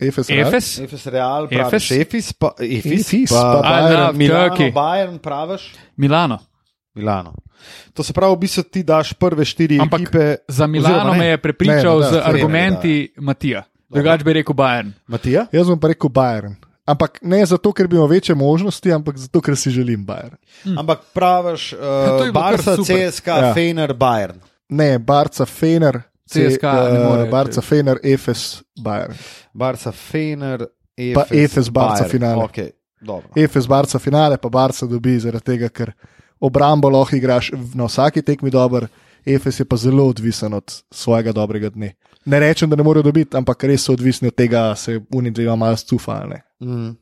Efes, Real. Efes, Efes Real, Efes. Efes, pa Efes, Efes, pa pa Bayern, Milano, Turkey. Bayern, praviš Milano. Milano. To se pravi, v bistvu ti daš prve štiri Ampak ekipe. Za Milano oziroma ne. me je prepričal Ne, ne, z da, argumenti Matija. Drugač bi rekel Bayern. Matija? Jaz bom pa rekel Bayern. Ampak ne zato, ker bi imel večje možnosti, ampak zato, ker si želim Bayern. Ampak praviš, to uh, Barca. CSK, Ja. ja. Fener, Bayern. Ne, Barca, Fener, CSK uh, Barca, Fener, Efes, Bayern. Barca, Fener, Efes, Pa Efes, Barca, Bayern. finale. Okay, dobro. Efes, Barca, finale, pa Barca dobi zaradi tega, ker obrambo lahko igraš na vsaki tekmi dober. Efes je pa zelo odvisen od svojega dobrega dne. Ne rečem, da ne morejo dobiti, ampak res so odvisni od tega, se uni dvema malo stufali. Mm.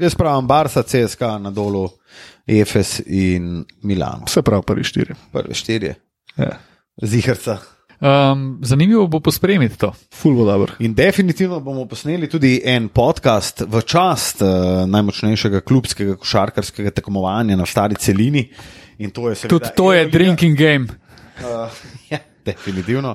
Jaz pravim Barca, CSK na dolu, Efes in Milano. Vse prav, prvi štiri. Prve štirje, Ja. zihrca. Um, zanimivo bo pospremiti to. Ful bo dobro. In definitivno bomo posneli tudi en podcast v čast uh, najmočnejšega klubskega košarkarskega tekmovanja na stari celini. In to je seveda Tudi to je Euroliga. drinking game. Uh, ja, definitivno.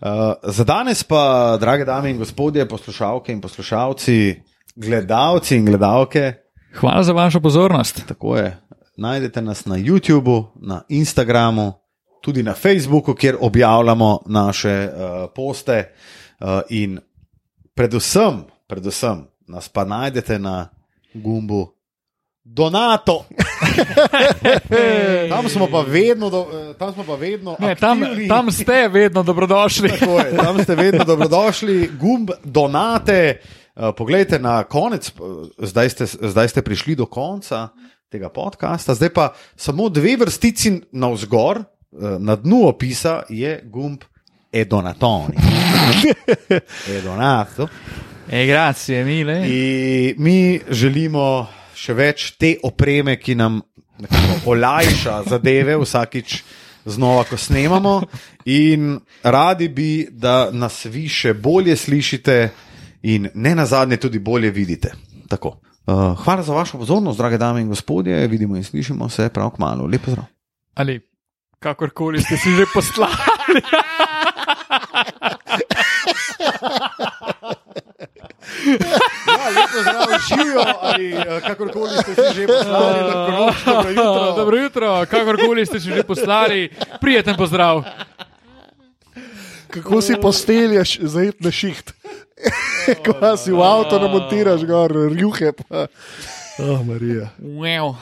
Uh, za danes pa, drage dame in gospodje, poslušalke in poslušalci, gledalci in gledalke, Hvala za vašo pozornost. tako je. Najdete nas na YouTubu, na Instagramu, tudi na Facebooku, kjer objavljamo naše uh, poste. Uh, in predvsem, predvsem nas pa najdete na gumbu Donato. tam smo pa vedno, do, eh, tam smo pa vedno Ne, tam, tam ste vedno dobrodošli. Je, tam ste vedno dobrodošli, gumb donate. Poglejte na konec, zdaj ste, zdaj ste prišli do konca tega podcasta, zdaj pa samo dve vrstici navzgor, na dnu opisa je gumb Edonatoni. Edonato. E, grazie, mile. In mi želimo še več te opreme, ki nam olajša zadeve vsakič. Znova, ko snemamo, in radi bi, da nas vi še bolje slišite, in ne na zadnje, tudi bolje vidite. Tako. Uh, hvala za vašo pozornost, drage dame in gospodje. Vidimo in slišimo se prav k malu. Lepo zdrav. Ali kakorkoli ste si že poslali. Ja, lepo zdrav, živijo ali uh, kakorkoli ste si že poslali, dobro jutro. Dobro jutro, kakorkoli ste si že poslali, prijeten pozdrav. Kako si posteljaš za iti na šiht? Ko si v avto namontiraš, gor, rjuhe pa. Oh, Marija. Wow.